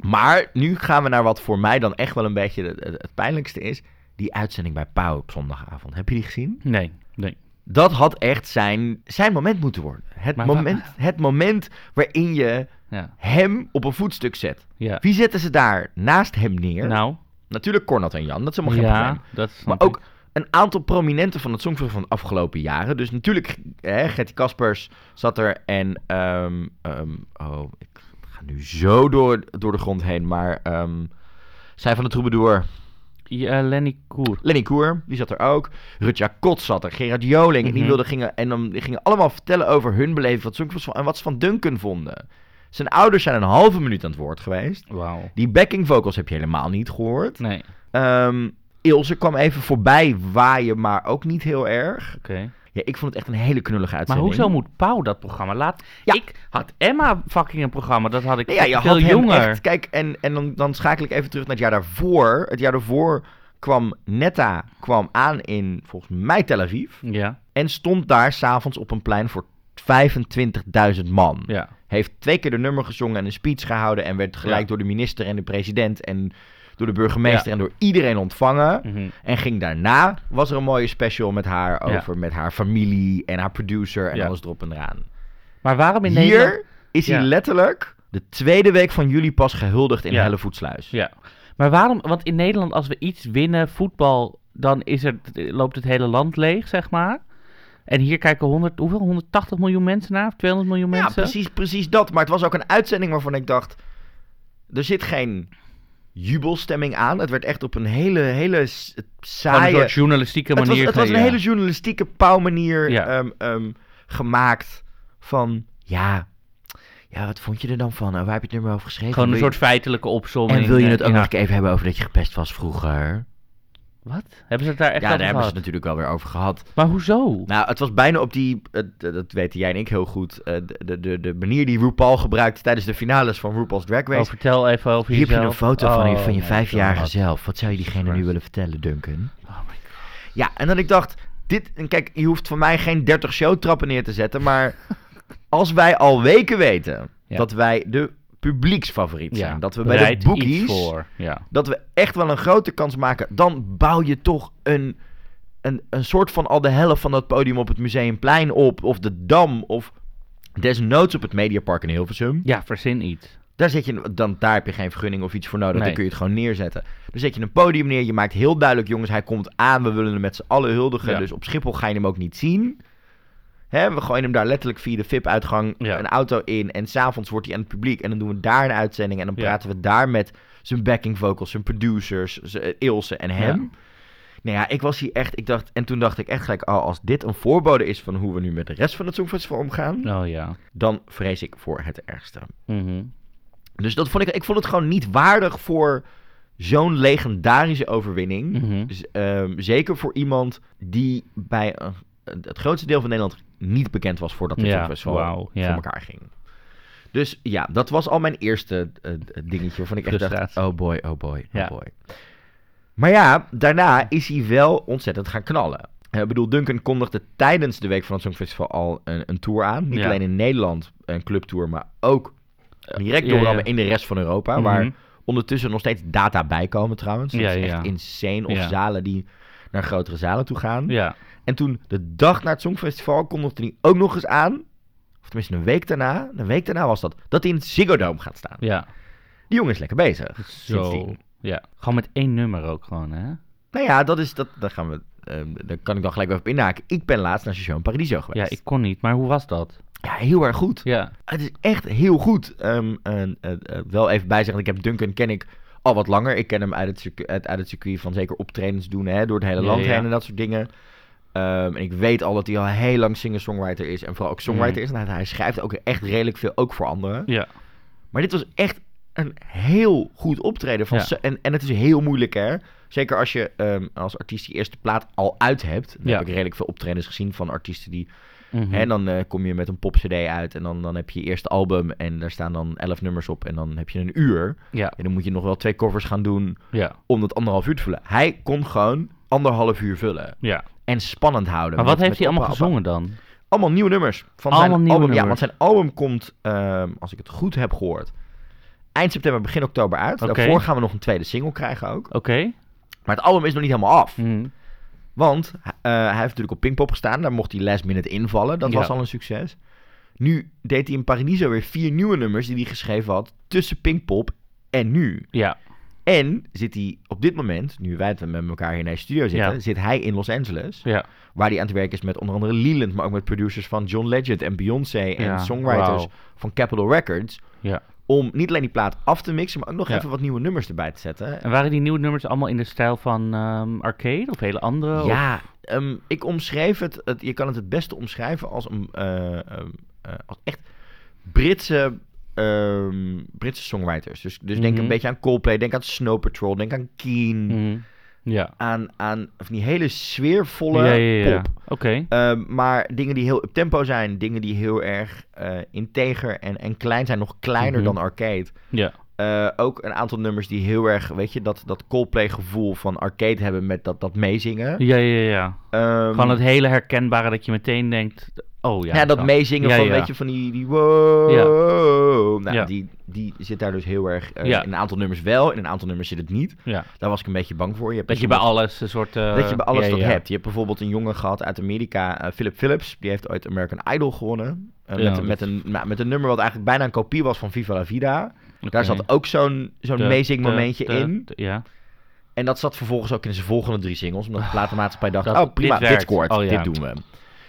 Maar nu gaan we naar wat voor mij dan echt wel een beetje het, het, het pijnlijkste is. Die uitzending bij Pauw op zondagavond. Heb je die gezien? Nee. Nee. Dat had echt zijn, zijn moment moeten worden. Het Maar wa- moment, het moment waarin je Ja. hem op een voetstuk zet. Ja. Wie zetten ze daar naast hem neer? Nou. Natuurlijk Cornat en Jan, dat is helemaal geen probleem. Dat Maar ook een aantal prominenten van het Songfestival van de afgelopen jaren. Dus natuurlijk, hè, Gertie Kaspers zat er en... ehm, ehm, oh, ik ga nu zo door, door de grond heen, maar... ehm, zij van de Troubadour, Ja, Lenny Koer. Lenny Koer, die zat er ook. Rutja Kot zat er, Gerard Joling. En die Mhm. wilden, gingen, en dan, die gingen allemaal vertellen over hun beleving van Songfestival... en wat ze van Duncan vonden. Zijn ouders zijn een halve minuut aan het woord geweest. Die backing vocals heb je helemaal niet gehoord. Nee. Ehm, Ilse kwam even voorbij waaien, maar ook niet heel erg. Oké. Ja, ik vond het echt een hele knullige Maar uitzending. hoezo moet Pauw dat programma? Laat... Ja. Ik had Emma fucking een programma. Dat had ik Nee, ja, je veel had jonger. echt... Kijk, en, en dan, dan schakel ik even terug naar het jaar daarvoor. Het jaar daarvoor kwam Netta kwam aan in, volgens mij, Tel Aviv. Ja. En stond daar s'avonds op een plein voor 25.000 man. Ja. Heeft twee keer de nummer gezongen en een speech gehouden. En werd gelijk Ja. door de minister en de president en door de burgemeester Ja. en door iedereen ontvangen. Mhm. En ging daarna, was er een mooie special met haar Ja. over met haar familie en haar producer en Ja. alles erop en eraan. Maar waarom in Hier Nederland... is hij Ja. letterlijk de tweede week van juli pas gehuldigd in Ja. Hellevoetsluis. Ja. Maar waarom... Want in Nederland, als we iets winnen, voetbal, dan is er, loopt het hele land leeg, zeg maar. En hier kijken 100, hoeveel? 180 miljoen mensen naar? Of 200 miljoen Ja, mensen? precies, precies dat. Maar het was ook een uitzending waarvan ik dacht, er zit geen jubelstemming aan. Het werd echt op een hele, hele s- Gewoon een saaie... soort journalistieke Het was, manier. het was een ja. hele journalistieke pauwmanier Ja. ehm, ehm, gemaakt van, ja, ja, wat vond je er dan van? Oh, waar heb je het nummer over geschreven? Gewoon een soort feitelijke opzomming. En wil je eh, het ook nog even hebben over dat je gepest was vroeger? Wat? Hebben ze het daar echt ja, over daar hebben ze gehad? het natuurlijk wel weer over gehad. Maar hoezo? Nou, het was bijna op die, eh, dat weten jij en ik heel goed, eh, de, de, de, manier die RuPaul gebruikte tijdens de finales van RuPaul's Drag Race. Oh, vertel even over Hier heb je jezelf. een foto van, je, Oh van je vijfjarige God. zelf. Wat zou je diegene nu willen vertellen, Duncan? Oh my God. Ja, en dan ik dacht, dit, en kijk, je hoeft van mij geen 30 showtrappen neer te zetten, maar als wij al weken weten Ja. dat wij de publieksfavoriet zijn, Ja, dat we bij de bookies, voor. Ja. dat we echt wel een grote kans maken, dan bouw je toch een, een, een soort van al de helft van dat podium op het Museumplein op, of de Dam, of desnoods op het Mediapark in Hilversum. ja, verzin iets. Daar, zet je, dan, daar heb je geen vergunning of iets voor nodig. Dan Nee. kun je het gewoon neerzetten. Dan zet je een podium neer. Je maakt heel duidelijk, jongens, hij komt aan. We willen hem met z'n allen huldigen. Ja. Dus op Schiphol ga je hem ook niet zien. Hè, we gooien hem daar letterlijk via de VIP-uitgang Ja. een auto in. En s'avonds wordt hij aan het publiek. En dan doen we daar een uitzending. En dan Ja. praten we daar met zijn backing vocals, zijn producers, zijn- eh, Ilse en hem. Ja. Nou ja, ik was hier echt... Ik dacht, en toen dacht ik echt gelijk... Oh, als dit een voorbode is van hoe we nu met de rest van het Songfestival omgaan... Oh ja. dan vrees ik voor het ergste. Mhm. Dus dat vond ik, ik vond het gewoon niet waardig voor zo'n legendarische overwinning. Mhm. Dus, ehm, zeker voor iemand die bij een- het grootste deel van Nederland niet bekend was voordat dit Ja, ja. voor elkaar ging. Dus ja, dat was al mijn eerste eh, dingetje waarvan ik echt dacht, oh boy, oh boy, oh boy. Maar ja, daarna is hij wel ontzettend gaan knallen. Eh, Ik bedoel, Duncan kondigde tijdens de week van het Songfestival al een, een tour aan. Niet Ja. alleen in Nederland een clubtour, maar ook direct doorrammen ja. in de rest van Europa. Mhm. Waar ondertussen nog steeds data bij komen trouwens. Dat is echt ja. insane. Of zalen die naar grotere zalen toe gaan. Ja. En toen de dag na het Songfestival kondigde hij ook nog eens aan... Of tenminste een week daarna, een week daarna was dat... dat hij in het Ziggo Dome gaat staan. Ja. Die jongen is lekker bezig. Zo. Sindsdien. Ja. Gewoon met één nummer ook gewoon, hè? Nou ja, dat is... Dat, daar gaan we... ehm, daar kan ik dan gelijk weer op inhaken. Ik ben laatst naar Station Paradiso geweest. Ja, ik kon niet. Maar hoe was dat? Ja, heel erg goed. Ja. Het is echt heel goed. En, eh, eh, wel even bijzeggen, ik heb Duncan ken ik al wat langer. Ik ken hem uit het, circuit, uit, uit het circuit van zeker optredens doen, hè, door het hele Ja, land ja. heen en dat soort dingen. Ehm, en ik weet al dat hij al heel lang singer-songwriter is. En vooral ook songwriter Mhm. is. En hij, schrijft ook echt redelijk veel, ook voor anderen. Ja. Maar dit was echt een heel goed optreden. Van Ja. en, en het is heel moeilijk, hè? Zeker als je ehm, als artiest die eerste plaat al uit hebt. Dan Ja. heb ik redelijk veel optredens gezien van artiesten die... Mhm. Hè, dan eh, kom je met een pop-cd uit en dan, dan heb je je eerste album... en daar staan dan elf nummers op en dan heb je een uur. Ja, En dan moet je nog wel twee covers gaan doen ja, om dat anderhalf uur te vullen. Hij kon gewoon anderhalf uur vullen. ja. En spannend houden. Maar wat met- heeft met hij allemaal gezongen dan? Allemaal nieuwe nummers. Van Allemaal zijn nieuwe album. Ja, nummers. want zijn album komt, ehm, als ik het goed heb gehoord, eind september, begin oktober uit. Daarvoor gaan we nog een tweede single krijgen ook. Oké. Maar het album is nog niet helemaal af. Mhm. Want eh, hij heeft natuurlijk op Pinkpop gestaan. Daar mocht hij last minute invallen. Dat Ja. was al een succes. Nu deed hij in Paradiso weer vier nieuwe nummers die hij geschreven had tussen Pinkpop en nu. Ja, En zit hij op dit moment, nu wij het met elkaar hier in deze studio zitten, Ja. zit hij in Los Angeles. ja. Waar hij aan het werk is met onder andere Leland, maar ook met producers van John Legend en Beyoncé en Ja, songwriters van Capitol Records. Ja. Om niet alleen die plaat af te mixen, maar ook nog even wat nieuwe nummers erbij te zetten. En waren die nieuwe nummers allemaal in de stijl van ehm, arcade of hele andere? Ja, ehm, ik omschreef het, het, je kan het het beste omschrijven als een eh, ehm, eh, als echt Britse, ehm, Britse songwriters. Dus, dus denk Mhm. een beetje aan Coldplay, denk aan Snow Patrol, denk aan Keen, Mhm. Ja. aan, aan van die hele sfeervolle Ja, ja, ja. pop. Oké. Ehm, maar dingen die heel up tempo zijn, dingen die heel erg eh, integer en, en klein zijn, nog kleiner Mhm. dan arcade. Ja. Eh, ook een aantal nummers die heel erg, weet je, dat, dat Coldplay gevoel van arcade hebben met dat, dat meezingen. Ja, ja, ja. Ehm, Gewoon het hele herkenbare dat je meteen denkt, oh ja. ja, dat meezingen Ja, van, ja. weet je, van die, die wow. Nou, die, die zit daar dus heel erg, eh, in een aantal nummers wel, in een aantal nummers zit het niet. Daar was ik een beetje bang voor. Je hebt Dat je bij alles een soort... eh, dat je bij alles dat hebt. Je hebt bijvoorbeeld een jongen gehad uit Amerika, eh, Philip Phillips. Die heeft ooit American Idol gewonnen. Met, dat- met, een, nou, met een nummer wat eigenlijk bijna een kopie was van Viva la Vida. Daar zat ook zo'n zo'n meezingmomentje in. de- ja. En dat zat vervolgens ook in zijn volgende drie singles. Omdat de platenmaatschappij dacht, Dat- oh prima, dit dit, scoort, Oh, dit doen we.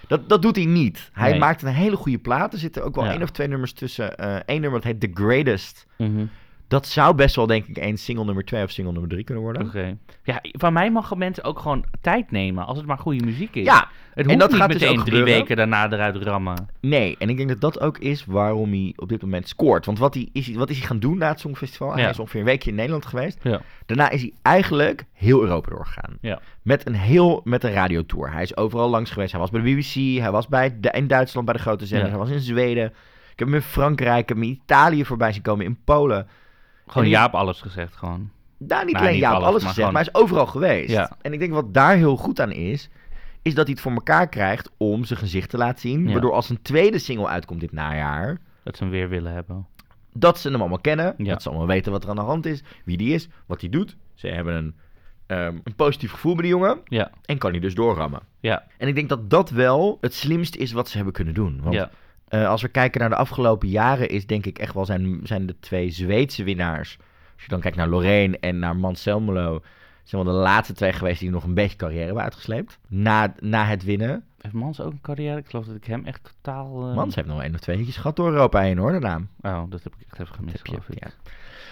Dat, dat doet hij niet. Hij Nee. maakt een hele goede plaat. Er zitten ook wel één of twee nummers tussen. Eén nummer dat heet The Greatest. Mhm. Dat zou best wel denk ik één single nummer twee of single nummer drie kunnen worden. Oké. Ja, van mij mogen mensen ook gewoon tijd nemen als het maar goede muziek is. Ja, het en hoeft dat niet gaat dus meteen ook drie gebeuren. weken daarna eruit rammen. Nee, en ik denk dat dat ook is waarom hij op dit moment scoort. Want wat, hij, is, hij- wat is hij gaan doen na het Songfestival? Hij Ja. is ongeveer een weekje in Nederland geweest. Ja. Daarna is hij eigenlijk heel Europa doorgegaan. Ja. Met een heel, met een radiotour. Hij is overal langs geweest. Hij was bij de BBC, hij was bij de, in Duitsland bij de grote zenders, hij was in Zweden. Ik heb hem in Frankrijk, ik heb hem in Italië voorbij zien komen, in Polen. Gewoon Jaap alles gezegd gewoon. Daar niet alleen niet ja op alles, alles maar gezegd, gewoon- maar hij is overal geweest. Ja. En ik denk wat daar heel goed aan is, is dat hij het voor elkaar krijgt om zijn gezicht te laten zien. Ja. Waardoor als een tweede single uitkomt dit najaar, Dat ze hem weer willen hebben. dat ze hem allemaal kennen. Ja. Dat ze allemaal weten wat er aan de hand is, wie die is, wat hij doet. Ze hebben een, ehm, een positief gevoel bij die jongen Ja. en kan hij dus doorrammen. Ja. En ik denk dat dat wel het slimst is wat ze hebben kunnen doen. Want eh, als we kijken naar de afgelopen jaren, is denk ik echt wel zijn, zijn de twee Zweedse winnaars. Als je dan kijkt naar Lorraine en naar Manselmelo, zijn wel de laatste twee geweest die nog een beetje carrière hebben uitgesleept. Na, na het winnen. Heeft Mans ook een carrière? Ik geloof dat ik hem echt totaal... eh, Mans heeft nog één of twee hitjes gehad door Europa heen hoor, daarna. Oh, dat heb ik echt even gemist, Heb je, geloof ik. ja.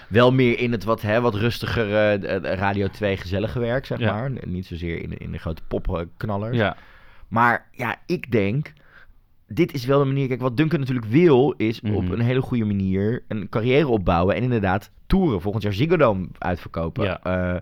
Wel meer in het wat, hè, wat rustiger eh, de- de Radio 2 gezellige werk, zeg Ja. maar. Niet zozeer in de, in de grote popknallers. Ja. Maar ja, ik denk, dit is wel de manier. Kijk, wat Duncan natuurlijk wil, is op Mhm. een hele goede manier een carrière opbouwen. En inderdaad, toeren. Volgend jaar Ziggo Dome uitverkopen. Ja. Eh,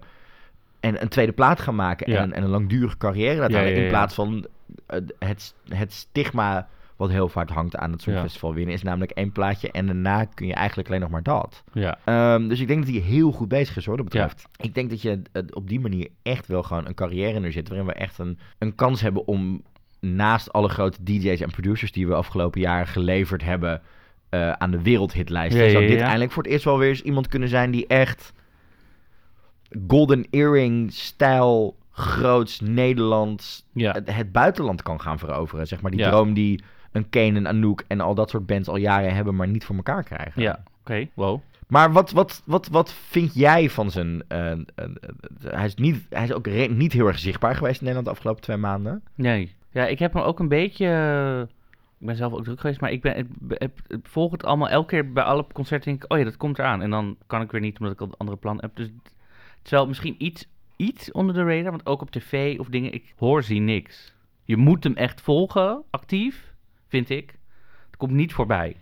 en een tweede plaat gaan maken. Ja. En, en een langdurige carrière laten Ja. In plaats van eh, het, het stigma wat heel vaak hangt aan het Songfestival winnen. Is namelijk één plaatje en daarna kun je eigenlijk alleen nog maar dat. Ja. Ehm, dus ik denk dat hij heel goed bezig is hoor, dat betreft. Ik denk dat je op die manier echt wel gewoon een carrière in zit. Waarin we echt een, een kans hebben om naast alle grote DJ's en producers die we afgelopen jaren geleverd hebben eh, aan de wereldhitlijst. Ja, ja, zou dit eindelijk voor het eerst wel weer eens iemand kunnen zijn die echt golden earring stijl groots Nederlands het, het buitenland kan gaan veroveren. Zeg maar die droom die een Kane en Anouk en al dat soort bands al jaren hebben, maar niet voor elkaar krijgen. Ja. Oké, wow. Maar wat, wat, wat, wat vind jij van zijn... eh, eh, hij, is niet, hij is ook niet heel erg zichtbaar geweest in Nederland de afgelopen twee maanden. Nee. Ja, ik heb hem ook een beetje... eh, Ik ben zelf ook druk geweest, maar ik, ben, volg het allemaal elke keer bij alle concerten. Ik, oh ja, dat komt eraan. En dan kan ik weer niet, omdat ik al andere plan heb. Dus het misschien iets, iets onder de radar, want ook op tv of dingen, ik hoor, zie niks. Je moet hem echt volgen, actief, vind ik. Het komt niet voorbij.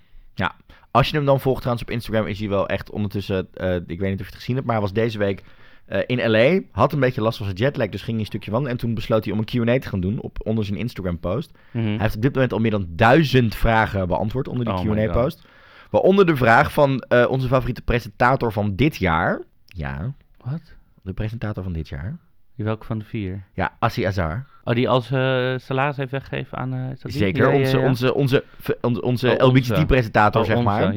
Als je hem dan volgt trouwens op Instagram, is hij wel echt ondertussen... eh, ik weet niet of je het gezien hebt, maar hij was deze week eh, in L.A. Had een beetje last van zijn jetlag, dus ging hij een stukje wandelen. En toen besloot hij om een Q&A te gaan doen op, onder zijn Instagram-post. Mhm. Hij heeft op dit moment al meer dan duizend vragen beantwoord onder die Oh Q&A-post. Waaronder de vraag van eh, onze favoriete presentator van dit jaar. Ja, Wat? de presentator van dit jaar. Welke van de vier? Ja, Assi Azar. Oh, die als eh salaris heeft weggegeven aan... is dat die? Zeker, Ja, onze, ja. onze, onze, onze, onze Oh, onze. LBGT-presentator, Oh, zeg maar.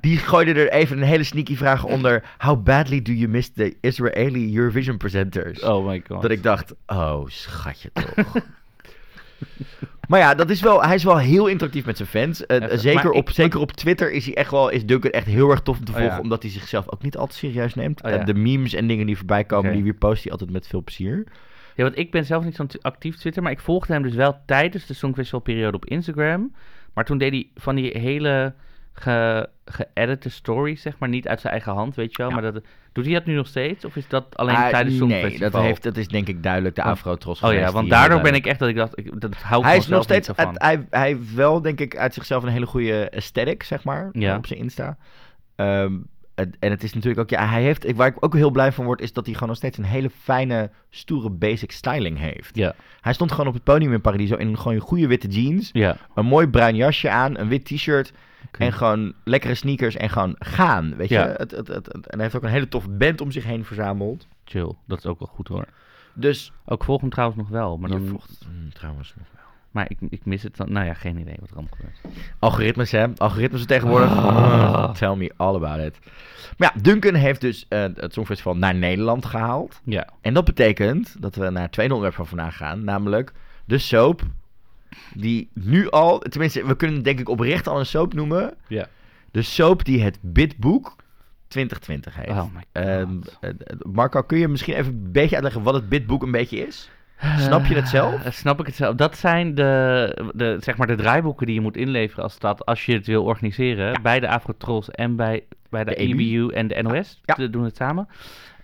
Die gooide er even een hele sneaky vraag onder. How badly do you miss the Israeli Eurovision presenters? Oh my god. Dat ik dacht, oh schatje toch. maar ja, dat is wel, hij is wel heel interactief met zijn fans. Eh, zeker, op, ik- zeker op Twitter is hij echt wel, is Duncan echt heel erg tof om te Oh, volgen. Omdat hij zichzelf ook niet al te serieus neemt. Oh, de memes en dingen die voorbij komen, die weer post hij altijd met veel plezier. Ja, want ik ben zelf niet zo'n actief Twitter, maar ik volgde hem dus wel tijdens de Songfestivalperiode op Instagram. Maar toen deed hij van die hele ge- geëdite stories, zeg maar, niet uit zijn eigen hand, weet je wel. Ja. Maar dat, doet hij dat nu nog steeds? Of is dat alleen Ah, tijdens het nee, Songfestival? dat, heeft, dat is denk ik duidelijk de Afro-tros Oh ja, want daardoor ben ik echt dat ik dacht, ik, dat hou ik Hij is nog niet steeds, uit- hij, hij heeft wel denk ik uit zichzelf een hele goede aesthetic, zeg maar, Ja. op zijn Insta. Ehm, en het is natuurlijk ook, ja, hij heeft, waar ik ook heel blij van word, is dat hij gewoon nog steeds een hele fijne, stoere basic styling heeft. Ja, Hij stond gewoon op het podium in Paradiso in gewoon een goede witte jeans, ja. een mooi bruin jasje aan, een wit t-shirt en gewoon lekkere sneakers en gewoon gaan, weet je. Ja. Het, het, het, het- en hij heeft ook een hele toffe band om zich heen verzameld. Chill, dat is ook wel goed hoor. Dus, Ook volg hem trouwens nog wel, maar, je dan, volgt hmm, trouwens nog wel. Maar ik, ik mis het dan. Nou ja, geen idee wat er allemaal gebeurt. Algoritmes, hè? Algoritmes tegenwoordig. Ah. Tell me all about it. Maar ja, Duncan heeft dus eh, het Songfestival naar Nederland gehaald. Ja, En dat betekent dat we naar het tweede onderwerp van vandaag gaan. Namelijk de soap. Die nu al, tenminste, we kunnen denk ik oprecht al een soap noemen. ja. De soap die het Bitboek 2020 heet. Oh my god. Ehm, eh, eh, Marco, kun je misschien even een beetje uitleggen wat het Bitboek een beetje is? Snap je het zelf? Eh, snap ik het zelf. Dat zijn de, de, zeg maar de draaiboeken die je moet inleveren als stad als je het wil organiseren. Bij de Afrotrolls en bij, bij de, De EBU. EBU en de NOS. Ja. Ze doen het samen.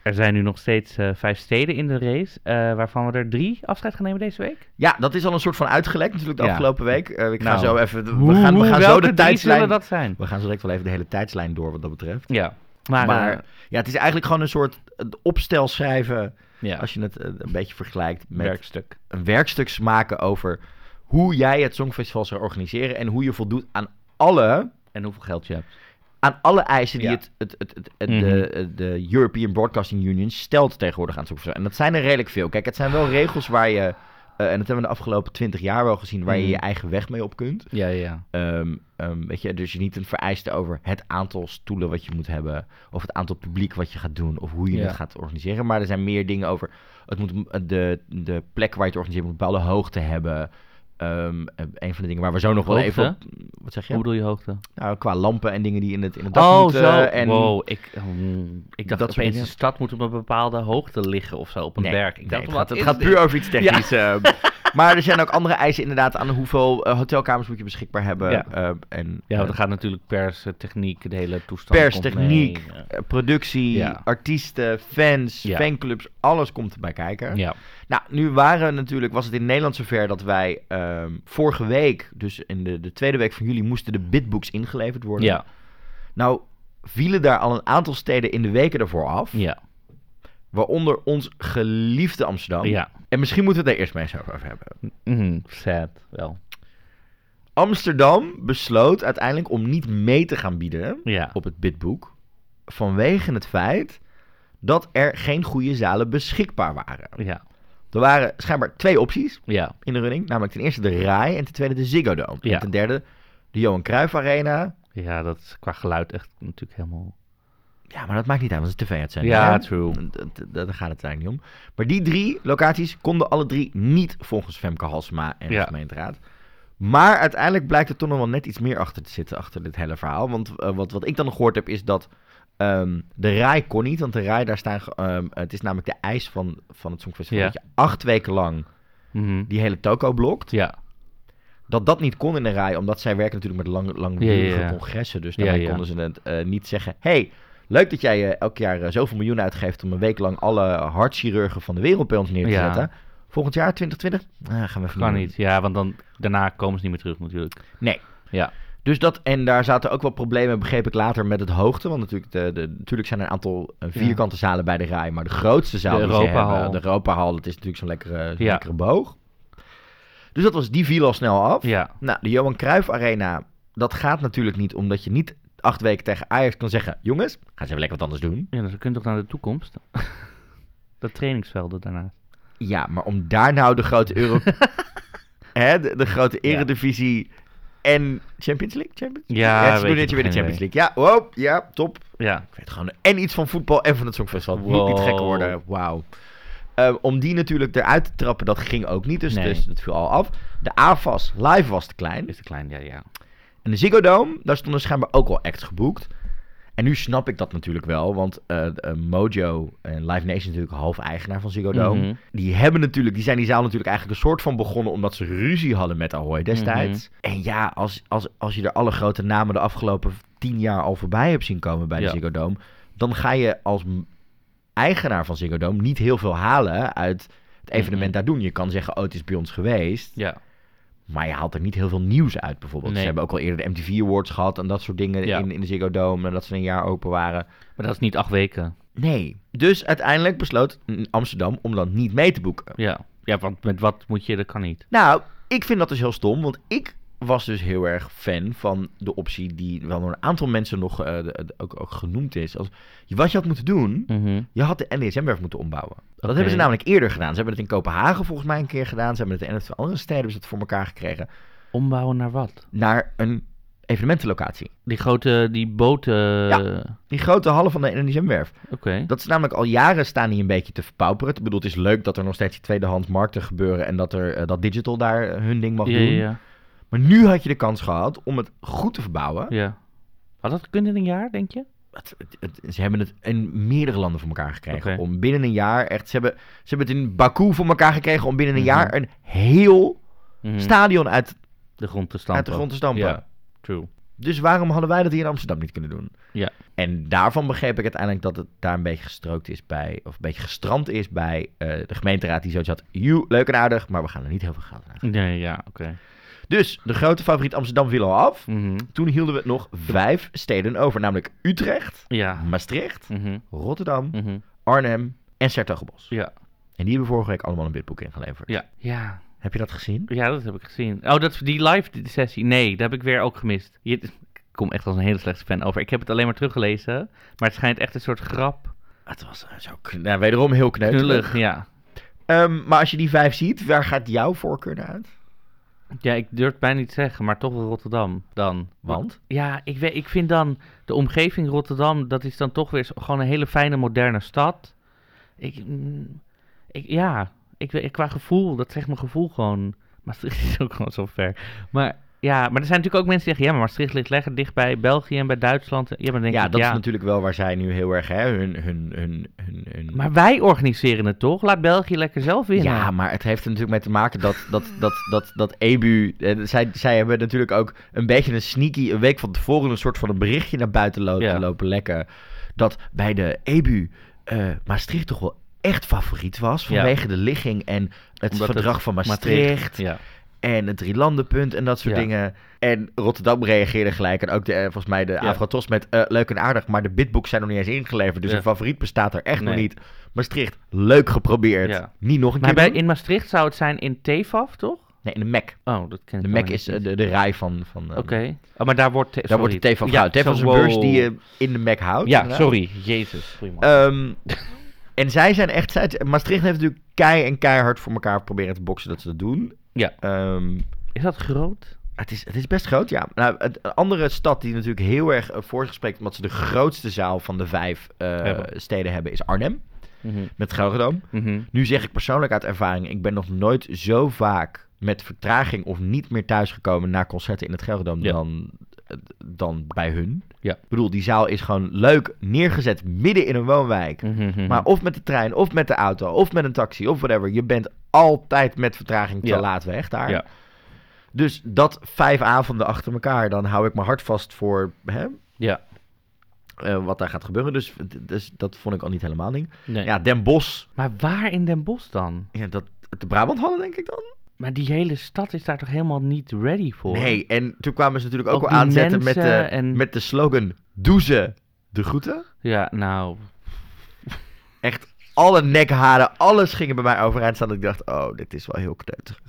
Er zijn nu nog steeds eh, vijf steden in de race, eh, waarvan we er drie afscheid gaan nemen deze week. Ja, dat is al een soort van uitgelekt natuurlijk de Ja. afgelopen week. Eh, ik ga Nou, zo even, we gaan, we gaan zo de tijdslijn... dat zijn? We gaan zo direct wel even de hele tijdslijn door wat dat betreft. Ja, maar, Maar, ja, het is eigenlijk gewoon een soort opstel schrijven. Ja, Als je het eh, een beetje vergelijkt met werkstuk. een werkstuk maken over hoe jij het Songfestival zou organiseren. En hoe je voldoet aan alle, En hoeveel geld je hebt. aan alle eisen die Ja. het, het, het, het- het- Mhm. de, de European Broadcasting Union stelt tegenwoordig aan het Songfestival. En dat zijn er redelijk veel. Kijk, het zijn wel regels waar je, eh, en dat hebben we de afgelopen twintig jaar wel gezien, waar je Mhm. je eigen weg mee op kunt. Ja, ja. Ehm, ehm, weet je, dus je niet een vereiste over het aantal stoelen wat je moet hebben, of het aantal publiek wat je gaat doen, of hoe je Ja. het gaat organiseren. Maar er zijn meer dingen over, het moet de, de plek waar je het organiseert moet bepaalde hoogte hebben. Ehm, eh, een van de dingen waar we zo nog wel even op, wat zeg je? Hoe bedoel je hoogte? Nou, qua lampen en dingen die in het, in het dak Oh, moeten. zo. En, Wow, ik, mm, ik dacht Dat opeens, dingen. de stad moet op een bepaalde hoogte liggen of zo, op een nee, berg. Ik nee, dacht, het wat gaat, het puur over iets technisch. ehm. Maar er zijn ook andere eisen inderdaad aan hoeveel eh, hotelkamers moet je beschikbaar hebben. Ja. ehm, en, Ja, want eh, er gaat natuurlijk pers, eh, techniek, de hele toestand pers, komt techniek, mee. eh, productie, Ja. artiesten, fans, fanclubs, alles komt erbij kijken. Ja, Nou, nu waren natuurlijk, was het in Nederland zover dat wij ehm, vorige week, dus in de, de tweede week van juli, moesten de bitbooks ingeleverd worden. ja, Nou, vielen daar al een aantal steden in de weken ervoor af, ja, waaronder ons geliefde Amsterdam. ja. En misschien moeten we het daar eerst mee eens over hebben. Mhm, sad, wel. Amsterdam besloot uiteindelijk om niet mee te gaan bieden Ja, op het bidboek. Vanwege het feit dat er geen goede zalen beschikbaar waren. ja, Er waren schijnbaar twee opties ja, in de running. Namelijk ten eerste de RAI en ten tweede de Ziggo Dome. En ten derde de Johan Cruijff Arena. ja, dat is qua geluid echt natuurlijk helemaal... Ja, maar dat maakt niet uit, want het is tv-uitzending. Ja, hè? true. Daar gaat het eigenlijk niet om. Maar die drie locaties konden alle drie niet volgens Femke Halsema en de gemeenteraad. Maar uiteindelijk blijkt er toch nog wel net iets meer achter te zitten, achter dit hele verhaal. Want eh, wat, wat ik dan gehoord heb, is dat ehm, de RAI kon niet. Want de RAI, daar staan... ehm, het is namelijk de eis van, van het Songfestival. Ja. Dat je acht weken lang Mhm. die hele toko blokt. Ja, Dat dat niet kon in de RAI, omdat zij werken natuurlijk met lang, langdurige Ja, ja, ja. congressen. Dus ja. konden ze het eh, niet zeggen... hey, leuk dat jij eh, elk jaar eh, zoveel miljoen uitgeeft... om een week lang alle hartchirurgen van de wereld bij ons neer te Ja. zetten. Volgend jaar, 2020? Ah, gaan we even kan niet. Ja, want dan, daarna komen ze niet meer terug natuurlijk. Nee. Ja, Dus dat, en daar zaten ook wel problemen, begreep ik later, met het hoogte. Want natuurlijk, de, de, natuurlijk zijn er een aantal eh, vierkante zalen bij de rij. Maar de grootste zaal De die hebben, de Europahal, dat is natuurlijk zo'n lekkere, Ja. lekkere boog. Dus dat was, die viel al snel af. Ja. Nou, de Johan Cruijff Arena, dat gaat natuurlijk niet omdat je niet acht weken tegen Ajax kan zeggen... Jongens, gaan ze even lekker wat anders doen. Ja, dus we kunnen toch naar de toekomst? dat trainingsvelden daarnaast. Ja, maar om daar nou de grote Euro... hè, de, de grote Ja. eredivisie en Champions League? Champions? Ja, het is weet nu net ik weer de Champions League. Ja, wow, ja, top. Ja. Ik weet gewoon en iets van voetbal en van het Songfestival. Het moet niet Wow. gekker worden. Wauw. Eh, om die natuurlijk eruit te trappen, dat ging ook niet. Dus, Nee. dus dat viel al af. De AFAS live was te klein. Is te klein, ja, ja. En de Ziggo Dome, daar stonden schijnbaar ook wel acts geboekt. En nu snap ik dat natuurlijk wel, want eh, eh, Mojo en Live Nation is natuurlijk half eigenaar van Ziggo Dome. Mhm. Die hebben natuurlijk, die zijn die zaal natuurlijk eigenlijk een soort van begonnen omdat ze ruzie hadden met Ahoy destijds. Mhm. En ja, als, als, als je er alle grote namen de afgelopen tien jaar al voorbij hebt zien komen bij de Ja. Ziggo Dome, dan ga je als eigenaar van Ziggo Dome niet heel veel halen uit het evenement Mhm. daar doen. Je kan zeggen, oh, het is bij ons geweest. Ja. Maar je haalt er niet heel veel nieuws uit, bijvoorbeeld. Nee. Ze hebben ook al eerder de MTV Awards gehad en dat soort dingen Ja. in, in de Ziggo Dome. En dat ze een jaar open waren. Maar dat is niet acht weken. Nee. Dus uiteindelijk besloot Amsterdam om dan niet mee te boeken. Ja. Ja, want met wat moet je, dat kan niet. Nou, ik vind dat dus heel stom, want ik was dus heel erg fan van de optie die wel door een aantal mensen nog eh, de- de- ook, ook genoemd is. Als, wat je had moeten doen, Mhm. je had de NDSM-werf moeten ombouwen. Dat hebben ze namelijk eerder gedaan. Ze hebben het in Kopenhagen volgens mij een keer gedaan. Ze hebben het in een andere steden hebben ze het voor elkaar gekregen. Ombouwen naar wat? Naar een evenementenlocatie. Die grote, die boten... Ja. Die grote hallen van de NDSM-werf. Oké. Dat is namelijk al jaren staan die een beetje te verpauperen. Ik bedoel, het is leuk dat er nog steeds die tweedehands markten gebeuren... en dat, er, eh, dat digital daar eh, hun ding mag Ja, doen. ja, ja. Maar nu had je de kans gehad om het goed te verbouwen. ja. Had dat gekund in een jaar, denk je? Het- het- het- ze hebben het in meerdere landen voor elkaar gekregen. Om binnen een jaar echt... Ze hebben, ze hebben het in Baku voor elkaar gekregen... om binnen een Mhm. jaar een heel Mhm. stadion uit, De grond te stampen. uit de grond te stampen. Ja, true. Dus waarom hadden wij dat hier in Amsterdam niet kunnen doen? Ja. En daarvan begreep ik uiteindelijk dat het daar een beetje gestrookt is bij, of een beetje gestrand is bij eh, de gemeenteraad die zoiets had. You, leuk en aardig, maar we gaan er niet heel veel geld aan. Nee, ja, oké. Dus de grote favoriet Amsterdam viel al af. Mhm. Toen hielden we nog vijf steden over, namelijk Utrecht, Ja. Maastricht, Mhm. Rotterdam, Mhm. Arnhem en Sertogenbos. Ja. En die hebben vorige week allemaal een bidboek ingeleverd. Ja. Ja. Heb je dat gezien? Ja, dat heb ik gezien. Oh, dat, die live sessie. Nee, dat heb ik weer ook gemist. Je, ik kom echt als een hele slechte fan over. Ik heb het alleen maar teruggelezen. Maar het schijnt echt een soort grap. Het was eh, zo nou, wederom heel kneuterig. Knullig, ja. Ehm, maar als je die vijf ziet, waar gaat jouw voorkeur naar uit? Ja, ik durf het bijna niet te zeggen, maar toch wel Rotterdam dan. Want? Ja, ik, weet, ik vind dan de omgeving Rotterdam, dat is dan toch weer gewoon een hele fijne moderne stad. Ik, mm, ik ja, ik, weet- qua gevoel, dat zegt mijn gevoel gewoon. Maastricht is ook gewoon zo ver. Maar ja, maar er zijn natuurlijk ook mensen die zeggen, ja, maar Maastricht ligt lekker dicht bij België en bij Duitsland. Ja, maar denk Ja, ik, dat ja. is natuurlijk wel waar zij nu heel erg hè, hun, hun, hun, hun. Maar wij organiseren het toch? Laat België lekker zelf winnen. Ja, maar het heeft er natuurlijk mee te maken dat, dat, dat, dat, dat EBU... eh, zij, zij hebben natuurlijk ook een beetje een sneaky... Een week van tevoren een soort van een berichtje naar buiten lo- Ja. lopen lekken. Dat bij de EBU eh, Maastricht toch wel echt favoriet was. Vanwege de ligging en het Omdat verdrag het van Maastricht. Ja. En het drielandenpunt en dat soort Ja. dingen. En Rotterdam reageerde gelijk. En ook de, eh, volgens mij de Ja. Met eh, leuk en aardig. Maar de bitbooks zijn nog niet eens ingeleverd. Dus Ja. een favoriet bestaat er echt nog niet. Maastricht, leuk geprobeerd. Ja. Niet nog een Maar keer bij, doen? in Maastricht zou het zijn in TFAF, toch? Nee, in de Mac. Oh, dat ken ik De Mac is eh, de, de rij van... van eh, Oké. Oh, maar daar wordt... Daar sorry. wordt de Ja, gehouden. Van zo- is een beurs die je in de Mac houdt. Ja, inderdaad. sorry. Jezus. Ehm, en zij zijn echt... Maastricht heeft natuurlijk kei en keihard voor elkaar proberen te boksen dat ze dat doen. Ja. Ehm, is dat groot? Het is, het is best groot, ja. Nou, het, een andere stad die natuurlijk heel erg uh, voor zich spreekt... omdat ze de grootste zaal van de vijf eh, Hebben. steden hebben... is Arnhem, Mhm. met Gelredome. Mhm. Nu zeg ik persoonlijk uit ervaring... ik ben nog nooit zo vaak met vertraging... of niet meer thuisgekomen naar concerten in het Gelredome... Ja. dan, eh, dan bij hun. Ja. Ik bedoel, die zaal is gewoon leuk neergezet... midden in een woonwijk. Mhm. Maar of met de trein, of met de auto, of met een taxi, of whatever. Je bent altijd met vertraging te Ja. laat weg daar. Ja. Dus dat vijf avonden achter elkaar, dan hou ik mijn hart vast voor hè, Ja. eh, wat daar gaat gebeuren. Dus, dus dat vond ik al niet helemaal ding. Nee. Ja, Den Bosch, Maar waar in Den Bosch dan? ja, dat, de Brabant hadden denk ik dan. Maar die hele stad is daar toch helemaal niet ready voor? Nee, en toen kwamen ze natuurlijk ook, Ook wel die aanzetten met de, en- met de slogan... Doe ze de groeten. Ja, nou... Echt alle nekharen, alles gingen bij mij overeind staan. Dat ik dacht, oh, dit is wel heel kneuterig.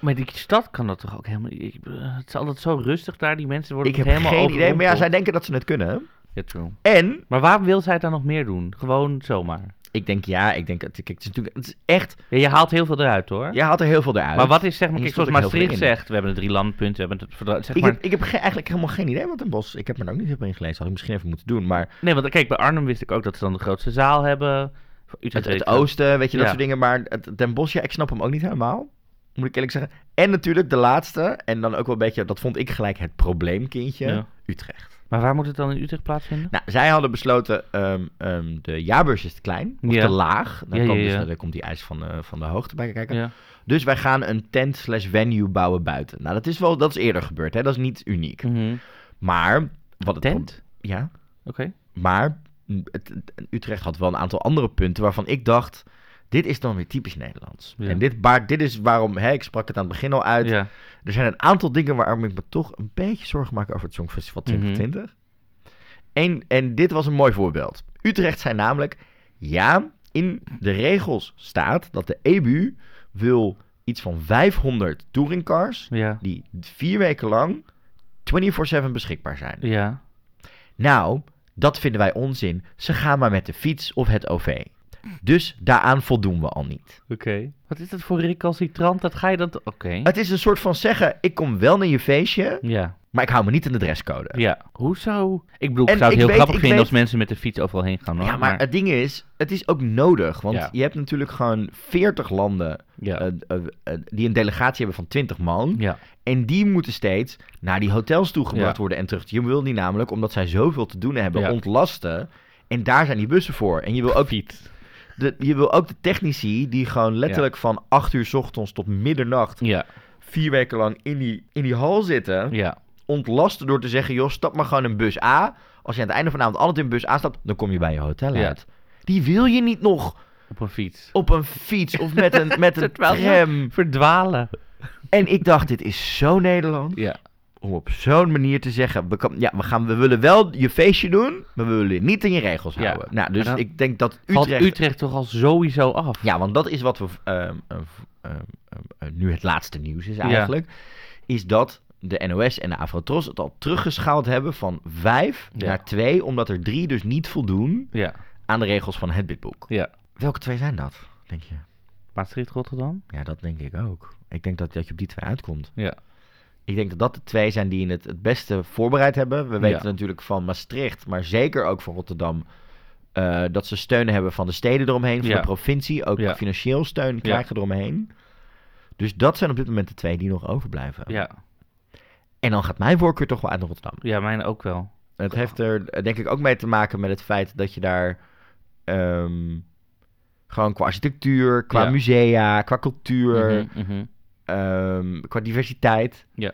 Maar die stad kan dat toch ook helemaal... ik- eh, het is altijd zo rustig daar. Die mensen worden Ik heb helemaal geen idee, maar ja, zij denken dat ze het kunnen. Ja, true. En Maar waarom wil zij het dan nog meer doen? Gewoon zomaar. Ik denk, ja, ik denk, kijk, het is natuurlijk, het is echt, Ja, je haalt heel veel eruit hoor. je haalt er heel veel eruit. maar wat is zeg maar, kijk, zoals Maastricht zegt, we hebben de drie landpunten, we hebben het verdrag, zeg Ik maar. heb, ik heb ge- eigenlijk helemaal geen idee wat een bos. Ik heb me er ook niet helemaal in gelezen. Had ik misschien even moeten doen. Maar Nee, want kijk, bij Arnhem wist ik ook dat ze dan de grootste zaal hebben. Utrecht het, oosten, weet je, dat Ja. soort dingen. Maar het Den Bosch, ja, ik snap hem ook niet helemaal. Moet ik eerlijk zeggen. En natuurlijk de laatste. En dan ook wel een beetje, dat vond ik gelijk het probleemkindje. Ja. Utrecht. Maar waar moet het dan in Utrecht plaatsvinden? Nou, zij hadden besloten, ehm, ehm, de jaarbeurs is te klein, of Ja. te laag. Dan Ja, komt, dus, dan komt die eis van, de van de hoogte bij kijken. Dus wij gaan een tent slash venue bouwen buiten. Nou, dat is wel, dat is eerder gebeurd, hè. Dat is niet uniek. Mhm. Maar, wat het Tent? Ja, Oké. maar het, Utrecht had wel een aantal andere punten waarvan ik dacht, dit is dan weer typisch Nederlands. En dit, baart, dit is waarom, hè, ik sprak het aan het begin al uit. Er zijn een aantal dingen waarom ik me toch een beetje zorgen maak over het Songfestival Mhm. 2020. En, en dit was een mooi voorbeeld. Utrecht zei namelijk, ja, in de regels staat dat de EBU wil iets van 500 touringcars Ja. die vier weken lang 24-7 beschikbaar zijn. Ja. Nou, dat vinden wij onzin. Ze gaan maar met de fiets of het OV. Dus daaraan voldoen we al niet. Oké. Wat is dat voor recalcitrant? Dat ga je dan... Oké. Het is een soort van zeggen, ik kom wel naar je feestje, Ja. maar ik hou me niet aan de dresscode. Ja. Hoezo? Ik bedoel, ik zou het ik heel weet- grappig vinden weet- als mensen met de fiets overal heen gaan. Hoor. Ja, maar het ding is, het is ook nodig. Want Ja. je hebt natuurlijk gewoon 40 landen Ja. eh, eh, eh, die een delegatie hebben van 20 man. ja. En die moeten steeds naar die hotels toegebracht worden en terug. Je wil die namelijk, omdat zij zoveel te doen hebben, ontlasten. En daar zijn die bussen voor. En je wil ook Fiets. De, je wil ook de technici die gewoon letterlijk van 8 uur 's ochtends tot middernacht Ja. vier weken lang in die, in die hal zitten, Ja. ontlasten door te zeggen, joh, stap maar gewoon in bus A. Als je aan het einde van de avond altijd in bus A stapt, dan kom je bij je hotel uit. Die wil je niet nog Op een fiets. op een fiets of met een, met een tram. Verdwalen. En ik dacht, dit is zo Nederland. Ja. Om op zo'n manier te zeggen, we, kan, ja, we, gaan, we willen wel je feestje doen, maar we willen je niet in je regels Ja. houden. Nou, dus ik denk dat Valt Utrecht... Utrecht toch al sowieso af? Ja, want dat is wat we ehm, ehm, ehm, nu het laatste nieuws is eigenlijk. Is dat de NOS en de Afrotros het al teruggeschaald hebben van vijf Ja. naar twee, omdat er drie dus niet voldoen aan de regels van het bidboek. Ja. Welke twee zijn dat, denk je? Maastricht, Rotterdam? Ja, dat denk ik ook. Ik denk dat, dat je op die twee uitkomt. Ja. Ik denk dat dat de twee zijn die het het beste voorbereid hebben. We weten Ja. natuurlijk van Maastricht, maar zeker ook van Rotterdam... eh, dat ze steun hebben van de steden eromheen, van Ja. de provincie. Ook Ja. financieel steun krijgen eromheen. Dus dat zijn op dit moment de twee die nog overblijven. Ja. En dan gaat mijn voorkeur toch wel uit naar Rotterdam. Ja, mijn ook wel. Het heeft er denk ik ook mee te maken met het feit dat je daar... ehm, gewoon qua architectuur, qua musea, qua cultuur... Mhm, mhm. Ehm, qua diversiteit. Ja.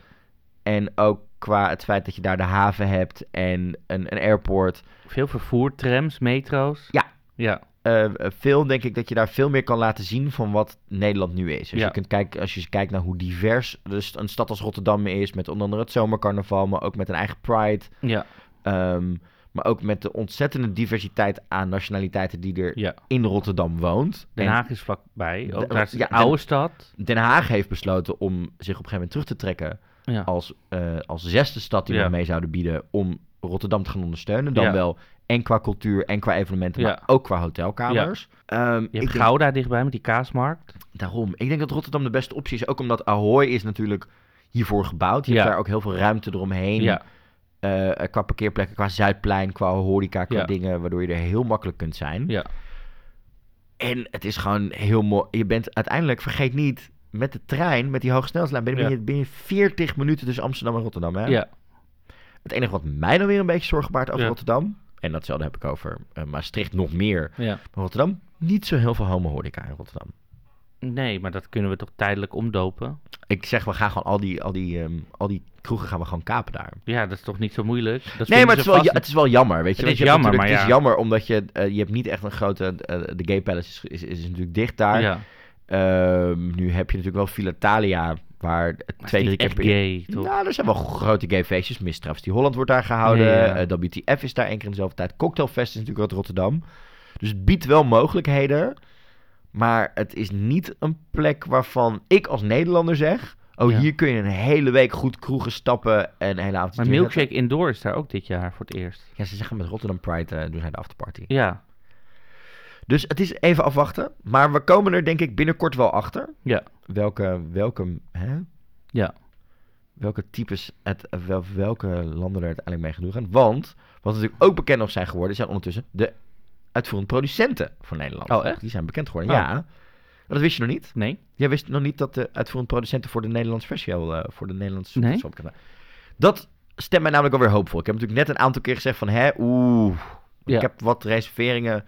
En ook qua het feit dat je daar de haven hebt en een, een airport. Veel vervoer, trams, metro's. Ja. Ja. Eh, veel denk ik dat je daar veel meer kan laten zien van wat Nederland nu is. Als, Ja. je, kunt kijken, als je kijkt naar hoe divers dus een stad als Rotterdam is, met onder andere het zomercarnaval, maar ook met een eigen pride. Ja. ehm, maar ook met de ontzettende diversiteit aan nationaliteiten die er Ja. in Rotterdam woont. Den En Haag is vlakbij. Ook De- daar is de ja, Den- oude stad. Den Haag heeft besloten om zich op een gegeven moment terug te trekken Ja. als, eh, als zesde stad die we mee zouden bieden om Rotterdam te gaan ondersteunen. Dan wel en qua cultuur en qua evenementen, maar ook qua hotelkamers. Ehm, Je ik hebt denk- Gouda dichtbij met die kaasmarkt. daarom. Ik denk dat Rotterdam de beste optie is. Ook omdat Ahoy is natuurlijk hiervoor gebouwd. Je hebt daar ook heel veel ruimte eromheen. Ja. Eh, qua parkeerplekken, qua Zuidplein, qua horeca, qua Ja. dingen, waardoor je er heel makkelijk kunt zijn. Ja. En het is gewoon heel mooi. Je bent uiteindelijk, vergeet niet, met de trein, met die hogesnelheidslijn, ben, Ja. je binnen 40 minuten tussen Amsterdam en Rotterdam. Hè? Ja. Het enige wat mij dan weer een beetje zorgen baart over. Rotterdam, en datzelfde heb ik over eh, Maastricht nog meer, Ja. maar Rotterdam, niet zo heel veel homo-horeca in Rotterdam. Nee, maar dat kunnen we toch tijdelijk omdopen? Ik zeg, we gaan gewoon al die, al die, ehm, al die kroegen gaan we gewoon kapen daar. Ja, dat is toch niet zo moeilijk? Dat Nee, maar het is, wel, vast ja, het is wel jammer, weet je. Het is je jammer, maar Het is ja. jammer, omdat je, eh, je hebt niet echt een grote... eh, de Gay Palace is, is, is natuurlijk dicht daar. Ja. Ehm, nu heb je natuurlijk wel Villa Thalia, waar twee, drie keer per gay, toch? Nou, er zijn wel grote gay feestjes. Miss Travesty Holland wordt daar gehouden. Ja, ja. Eh, WTF is daar één keer in dezelfde tijd. Cocktailfest is natuurlijk uit Rotterdam. Dus het biedt wel mogelijkheden. Maar het is niet een plek waarvan ik als Nederlander zeg... Oh, Ja. hier kun je een hele week goed kroegen stappen en een hele avond... Maar Milkshake Indoor is daar ook dit jaar voor het eerst. Ja, ze zeggen met Rotterdam Pride eh, doen zij de afterparty. Ja, Dus het is even afwachten. Maar we komen er denk ik binnenkort wel achter. ja, Welke, welke, hè? ja. welke types, het, wel, welke landen er uiteindelijk mee gaan doen gaan. Want, wat natuurlijk ook bekend nog zijn geworden, zijn ondertussen de uitvoerend producenten van Nederland. Oh, echt? Die zijn bekend geworden, Oh. ja. Dat wist je nog niet. Nee? Jij wist nog niet dat de uitvoerend producenten voor de Nederlandse versie al, eh, voor de Nederlandse Nee. Dat stemt mij namelijk alweer hoopvol. Ik heb natuurlijk net een aantal keer gezegd van, hè, oeh, Ja. ik heb wat reserveringen.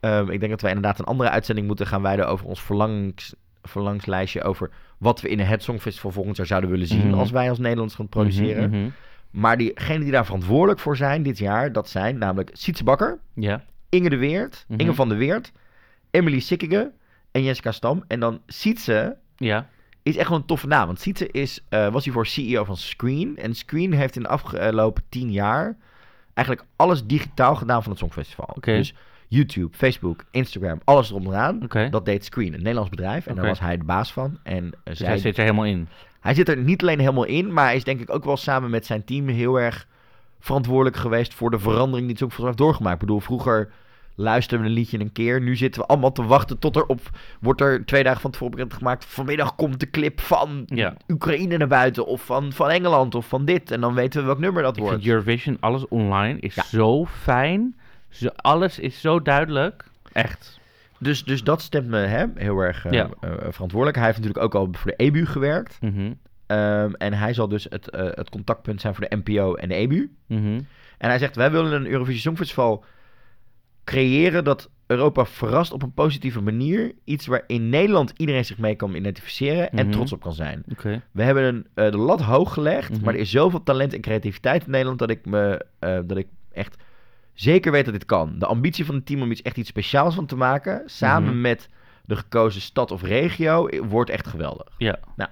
Ehm, ik denk dat wij inderdaad een andere uitzending moeten gaan wijden over ons verlangs, verlangslijstje over wat we in het Songfestival volgend jaar zouden willen zien Mhm. als wij als Nederlands gaan produceren. Mhm, mhm. Maar diegenen die daar verantwoordelijk voor zijn dit jaar, dat zijn namelijk Sietse Bakker, Ja. Inge de Weert, Mhm. Inge van de Weert, Emily Sikkingen en Jessica Stam. En dan Sietse Ja. is echt wel een toffe naam. Want Sietse is, eh, was hiervoor CEO van Screen. En Screen heeft in de afgelopen tien jaar eigenlijk alles digitaal gedaan van het Songfestival. Dus YouTube, Facebook, Instagram, alles erop eraan. Dat deed Screen, een Nederlands bedrijf. En daar Oké. was hij de baas van. En eh, Dus zij hij zit er helemaal in. hij zit er niet alleen helemaal in, maar hij is denk ik ook wel samen met zijn team heel erg verantwoordelijk geweest voor de verandering die ook heeft doorgemaakt. Ik bedoel, vroeger luisterden we een liedje een keer. Nu zitten we allemaal te wachten tot er op wordt er twee dagen van tevoren bekend gemaakt. Vanmiddag komt de clip van Ja. Oekraïne naar buiten of van, van Engeland of van dit. En dan weten we welk nummer dat Ik wordt. Eurovision, alles online, is Ja. zo fijn. Zo, alles is zo duidelijk. Echt. Dus, dus dat stemt me hè, heel erg eh, Ja. eh, verantwoordelijk. Hij heeft natuurlijk ook al voor de EBU gewerkt. Mhm. Ehm, en hij zal dus het, eh, het contactpunt zijn voor de NPO en de EBU. Mhm. En hij zegt, wij willen een Eurovisie Songfestival creëren dat Europa verrast op een positieve manier. Iets waar in Nederland iedereen zich mee kan identificeren en Mhm. trots op kan zijn. We hebben een, eh, de lat hoog gelegd, Mhm. maar er is zoveel talent en creativiteit in Nederland dat ik, me, eh, dat ik echt zeker weet dat dit kan. De ambitie van het team om iets echt iets speciaals van te maken, samen met de gekozen stad of regio, wordt echt geweldig. Ja.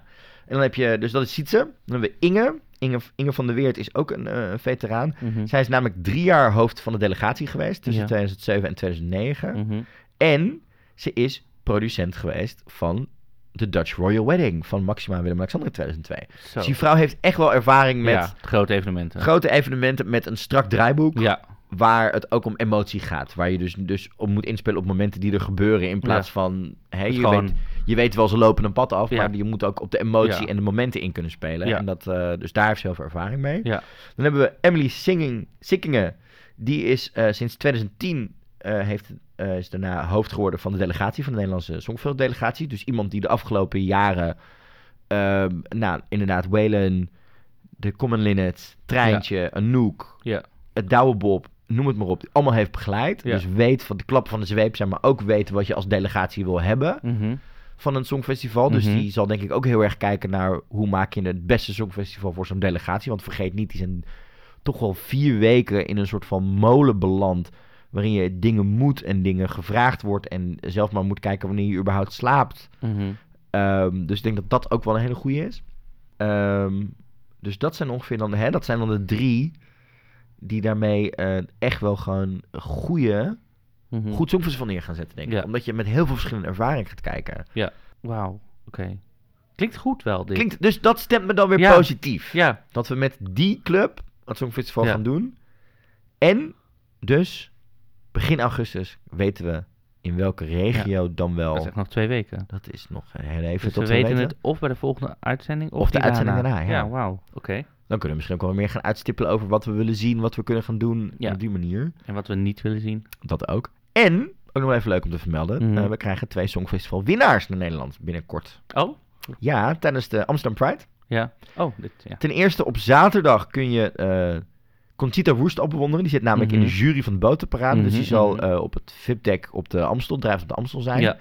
En dan heb je, dus dat is Sietse. Dan hebben we Inge. Inge, Inge van der Weert is ook een eh, veteraan. Mhm. Zij is namelijk drie jaar hoofd van de delegatie geweest tussen Ja. 2007 en 2009. Mhm. En ze is producent geweest van de Dutch Royal Wedding van Maxima en Willem-Alexander in 2002. Zo. Dus die vrouw heeft echt wel ervaring met ja, grote evenementen. grote evenementen met een strak draaiboek. ja. Waar het ook om emotie gaat. Waar je dus, dus op moet inspelen op momenten die er gebeuren. In plaats Ja. van. Is je, gewoon- weet, je weet wel, ze lopen een pad af. Maar je moet ook op de emotie en de momenten in kunnen spelen. En dat, eh, dus daar heeft ze heel veel ervaring mee. Ja. Dan hebben we Emily Singing, Sikkingen. Die is eh, sinds 2010 eh, heeft, is daarna hoofd geworden van de delegatie, van de Nederlandse Songfestival-delegatie. Dus iemand die de afgelopen jaren, ehm, nou, inderdaad, Waylon, de Common Linnet, Treintje, Anouk, Ja. het Douwe Bob, noem het maar op, allemaal heeft begeleid. Ja. Dus weet van de klap van de zweep zijn, maar ook weet wat je als delegatie wil hebben Mhm. Van een songfestival. Dus Mhm. die zal denk ik ook heel erg kijken naar hoe maak je het beste songfestival voor zo'n delegatie. Want vergeet niet, die zijn toch wel vier weken in een soort van molen beland. Waarin je dingen moet en dingen gevraagd wordt. En zelf maar moet kijken wanneer je überhaupt slaapt. Mhm. Ehm, dus ik denk dat dat ook wel een hele goede is. Ehm, dus dat zijn ongeveer dan, hè, dat zijn dan de drie die daarmee eh, echt wel gewoon een Mhm. goed songfestival neer gaan zetten, denk ik. Ja. Omdat je met heel veel verschillende ervaring gaat kijken. Wauw. Oké. Klinkt goed wel, dit. Klinkt, dus dat stemt me dan weer Ja. positief. Ja. Dat we met die club het Songfestival Ja. gaan doen. En dus begin augustus weten we in welke regio dan wel. Dat is echt nog twee weken. Dat is nog heel even Dus tot we we weten weten. het of bij de volgende uitzending of, Of de die uitzending daarna. daarna, ja. wauw. Oké. Dan kunnen we misschien ook wel meer gaan uitstippelen over wat we willen zien, wat we kunnen gaan doen Ja. op die manier. En wat we niet willen zien. Dat ook. En, ook nog even leuk om te vermelden, Mhm. eh, we krijgen twee Songfestival winnaars naar Nederland binnenkort. Oh? Ja, tijdens de Amsterdam Pride. Ja. Oh, dit, ja. Ten eerste op zaterdag kun je eh Conchita Woest al bewonderen. Die zit namelijk in Mhm. de jury van de botenparade. Dus die Mhm, zal mhm. eh, op het VIP-deck op de Amstel, drijft op de Amstel zijn. Ja.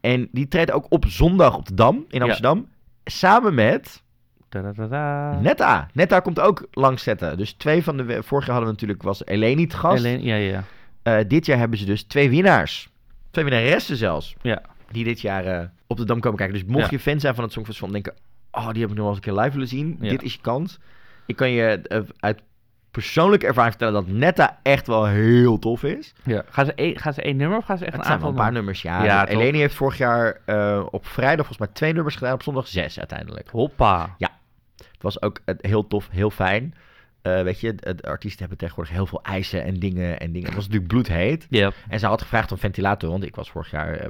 En die treedt ook op zondag op de Dam in Ja. Amsterdam. Samen met. Netta. Netta komt ook langs zetten. Dus twee van de... Vorig jaar hadden we natuurlijk, was Eleni het gast. Alleen, ja, ja. Eh, dit jaar hebben ze dus twee winnaars. Twee winnaressen zelfs. Ja. die dit jaar eh, op de Dam komen kijken. Dus mocht Ja. je fan zijn van het Songfestival en denken... Oh, die heb ik nog wel eens een keer live willen zien. Ja. Dit is je kans. Ik kan je eh, uit persoonlijke ervaring vertellen dat Netta echt wel heel tof is. Ja. Gaan, ze één, gaan ze één nummer of gaan ze echt Het een zijn wel aantal een paar nummers, ja. Ja, Ja toch? Eleni heeft vorig jaar op vrijdag volgens mij twee nummers gedaan. Op zondag zes uiteindelijk. Hoppa. Het was ook heel tof, heel fijn. Eh, weet je, de, de artiesten hebben tegenwoordig heel veel eisen en dingen en dingen. Het was natuurlijk bloedheet. Ja. En ze had gevraagd om ventilator, want ik was vorig jaar eh,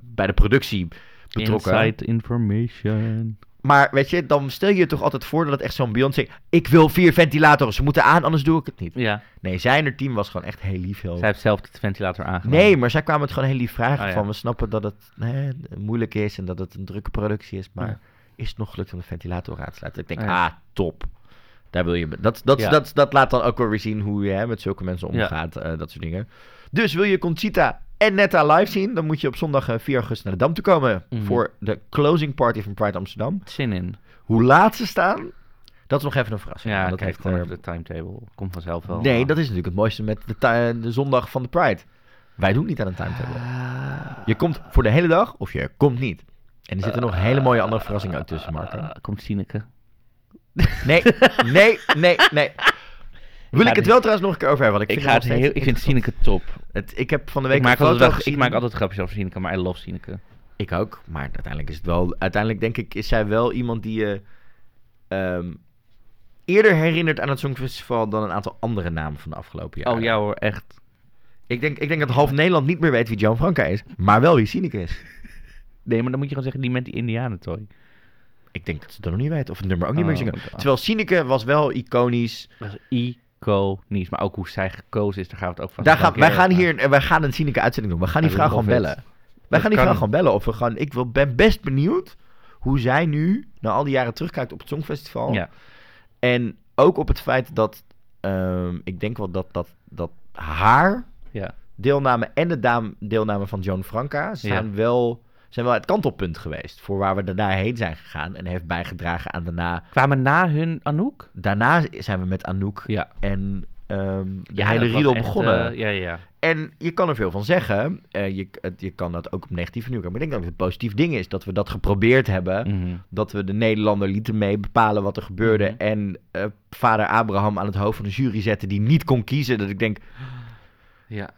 bij de productie betrokken. Inside information. Maar weet je, dan stel je je toch altijd voor dat het echt zo'n Beyoncé... Ik wil vier ventilatoren, ze moeten aan, anders doe ik het niet. Ja. Nee, zij en haar team was gewoon echt heel lief. Heel... Zij heeft zelf de ventilator aangenomen. Nee, maar zij kwamen het gewoon heel lief vragen. Ja. Van, we snappen dat het hè, moeilijk is en dat het een drukke productie is. Maar Ja. is het nog gelukt om de ventilator aan te sluiten? Ik denk, ja. ah, top. Daar wil je... Dat, dat, Ja. dat, dat laat dan ook wel weer zien hoe je hè, met zulke mensen Ja. omgaat. eh, dat soort dingen. Dus wil je Conchita en Netta live zien... dan moet je op zondag eh, 4 augustus naar de Dam toe komen... Mhm. voor de closing party van Pride Amsterdam. Zin in. Hoe laat ze staan, dat is nog even een verrassing. Ja, dat heeft gewoon eh, de timetable. Komt vanzelf wel. Nee, dat is natuurlijk het mooiste met de, zondag van de Pride. Wij doen niet aan een timetable. Ah. Je komt voor de hele dag of je komt niet. En er zitten nog hele mooie andere verrassingen ook tussen, Marco. Ah, komt Sineke. Nee, nee, nee, nee. Wil ik het niet- wel trouwens nog een keer over hebben? Want ik, Ik, vind ga het heel, ik vind. Sineke top. Het, ik heb van de week Ik maak, altijd gezien. ik maak altijd grapjes over Sineke, maar I love Sineke. Ik ook, maar uiteindelijk is het wel... Uiteindelijk denk ik, is zij wel iemand die je... ehm, eerder herinnert aan het Songfestival dan een aantal andere namen van de afgelopen jaren. Oh ja hoor, echt. Ik denk, ik denk dat half Nederland niet meer weet wie Gianfranca is, maar wel wie Sineke is. Nee, maar dan moet je gewoon zeggen, die met die indianentooi. Ik denk dat ze dat nog niet weten, of het nummer ook niet meer Oh, zingen. Terwijl Sineke was wel iconisch. Dat is iconisch. Maar ook hoe zij gekozen is, daar gaan we het ook van. Daar gaan, wij gaan hier, wij gaan een Sineke uitzending doen. We gaan die vraag gewoon bellen. Wij Dat gaan die vraag gewoon bellen of we gaan. Ik wil, ben best benieuwd hoe zij nu, na al die jaren terugkijkt op het Songfestival. Ja. En ook op het feit dat, ehm, ik denk wel dat, dat, dat haar Ja. deelname en de daam, deelname van Joan Franca zijn, Ja. wel, zijn wel het kantelpunt geweest. Voor waar we daarna heen zijn gegaan. En heeft bijgedragen aan daarna. Kwamen na hun Anouk? Daarna zijn we met Anouk Ja. en ehm, de Ja, hele riedel begonnen. eh, ja, ja. En je kan er veel van zeggen. Eh, je, je kan dat ook op negatieve nieuw. Maar ik denk dat het een positief ding is dat we dat geprobeerd hebben. Mhm. Dat we de Nederlander lieten mee bepalen wat er gebeurde. Mhm. En eh, vader Abraham aan het hoofd van de jury zetten die niet kon kiezen. Dat ik denk, Ja.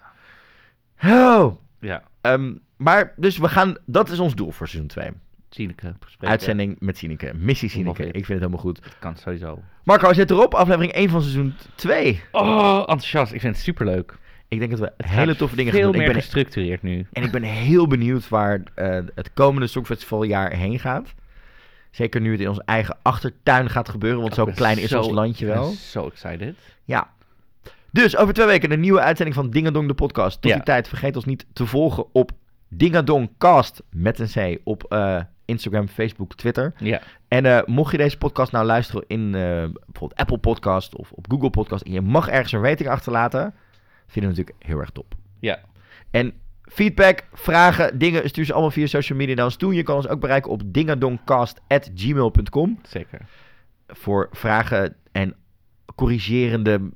oh. Ja. Ehm, maar dus we gaan, dat is ons doel voor seizoen 2. Sineke. bespreken. Uitzending met Sineke. Missie Sineke. Ik vind het helemaal goed. Dat kan sowieso. Marco, zit erop. Aflevering 1 van seizoen 2. Oh, enthousiast. Ik vind het superleuk. Ik denk dat we Het hele toffe dingen gaan Veel doen. Ik ben, gestructureerd nu. en ik ben heel benieuwd waar eh, het komende Songfestivaljaar heen gaat. Zeker nu het in onze eigen achtertuin gaat gebeuren. Want zo klein is zo- ons landje wel. Zo excited. Ja. Dus over twee weken een nieuwe uitzending van Dingadong de podcast. Tot Ja. die tijd vergeet ons niet te volgen op Dingadongcast met een C op eh, Instagram, Facebook, Twitter. Ja. En eh, mocht je deze podcast nou luisteren in eh, bijvoorbeeld Apple Podcast of op Google Podcast en je mag ergens een rating achterlaten, vinden we natuurlijk heel erg top. Ja. En feedback, vragen, dingen, stuur ze allemaal via social media naar ons toe. Je kan ons ook bereiken op dingadongcast.gmail.com Zeker. voor vragen en corrigerende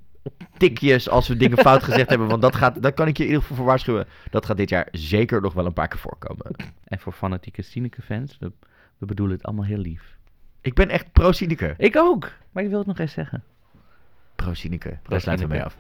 tikjes als we dingen fout gezegd hebben. Want dat, gaat, dat kan ik je in ieder geval voor waarschuwen. Dat gaat dit jaar zeker nog wel een paar keer voorkomen. En voor fanatieke Sineke-fans, we, we bedoelen het allemaal heel lief. Ik ben echt pro-Sineke. Ik ook. Maar ik wil het nog eens zeggen. Pro-Sineke. Daar sluiten we mee af.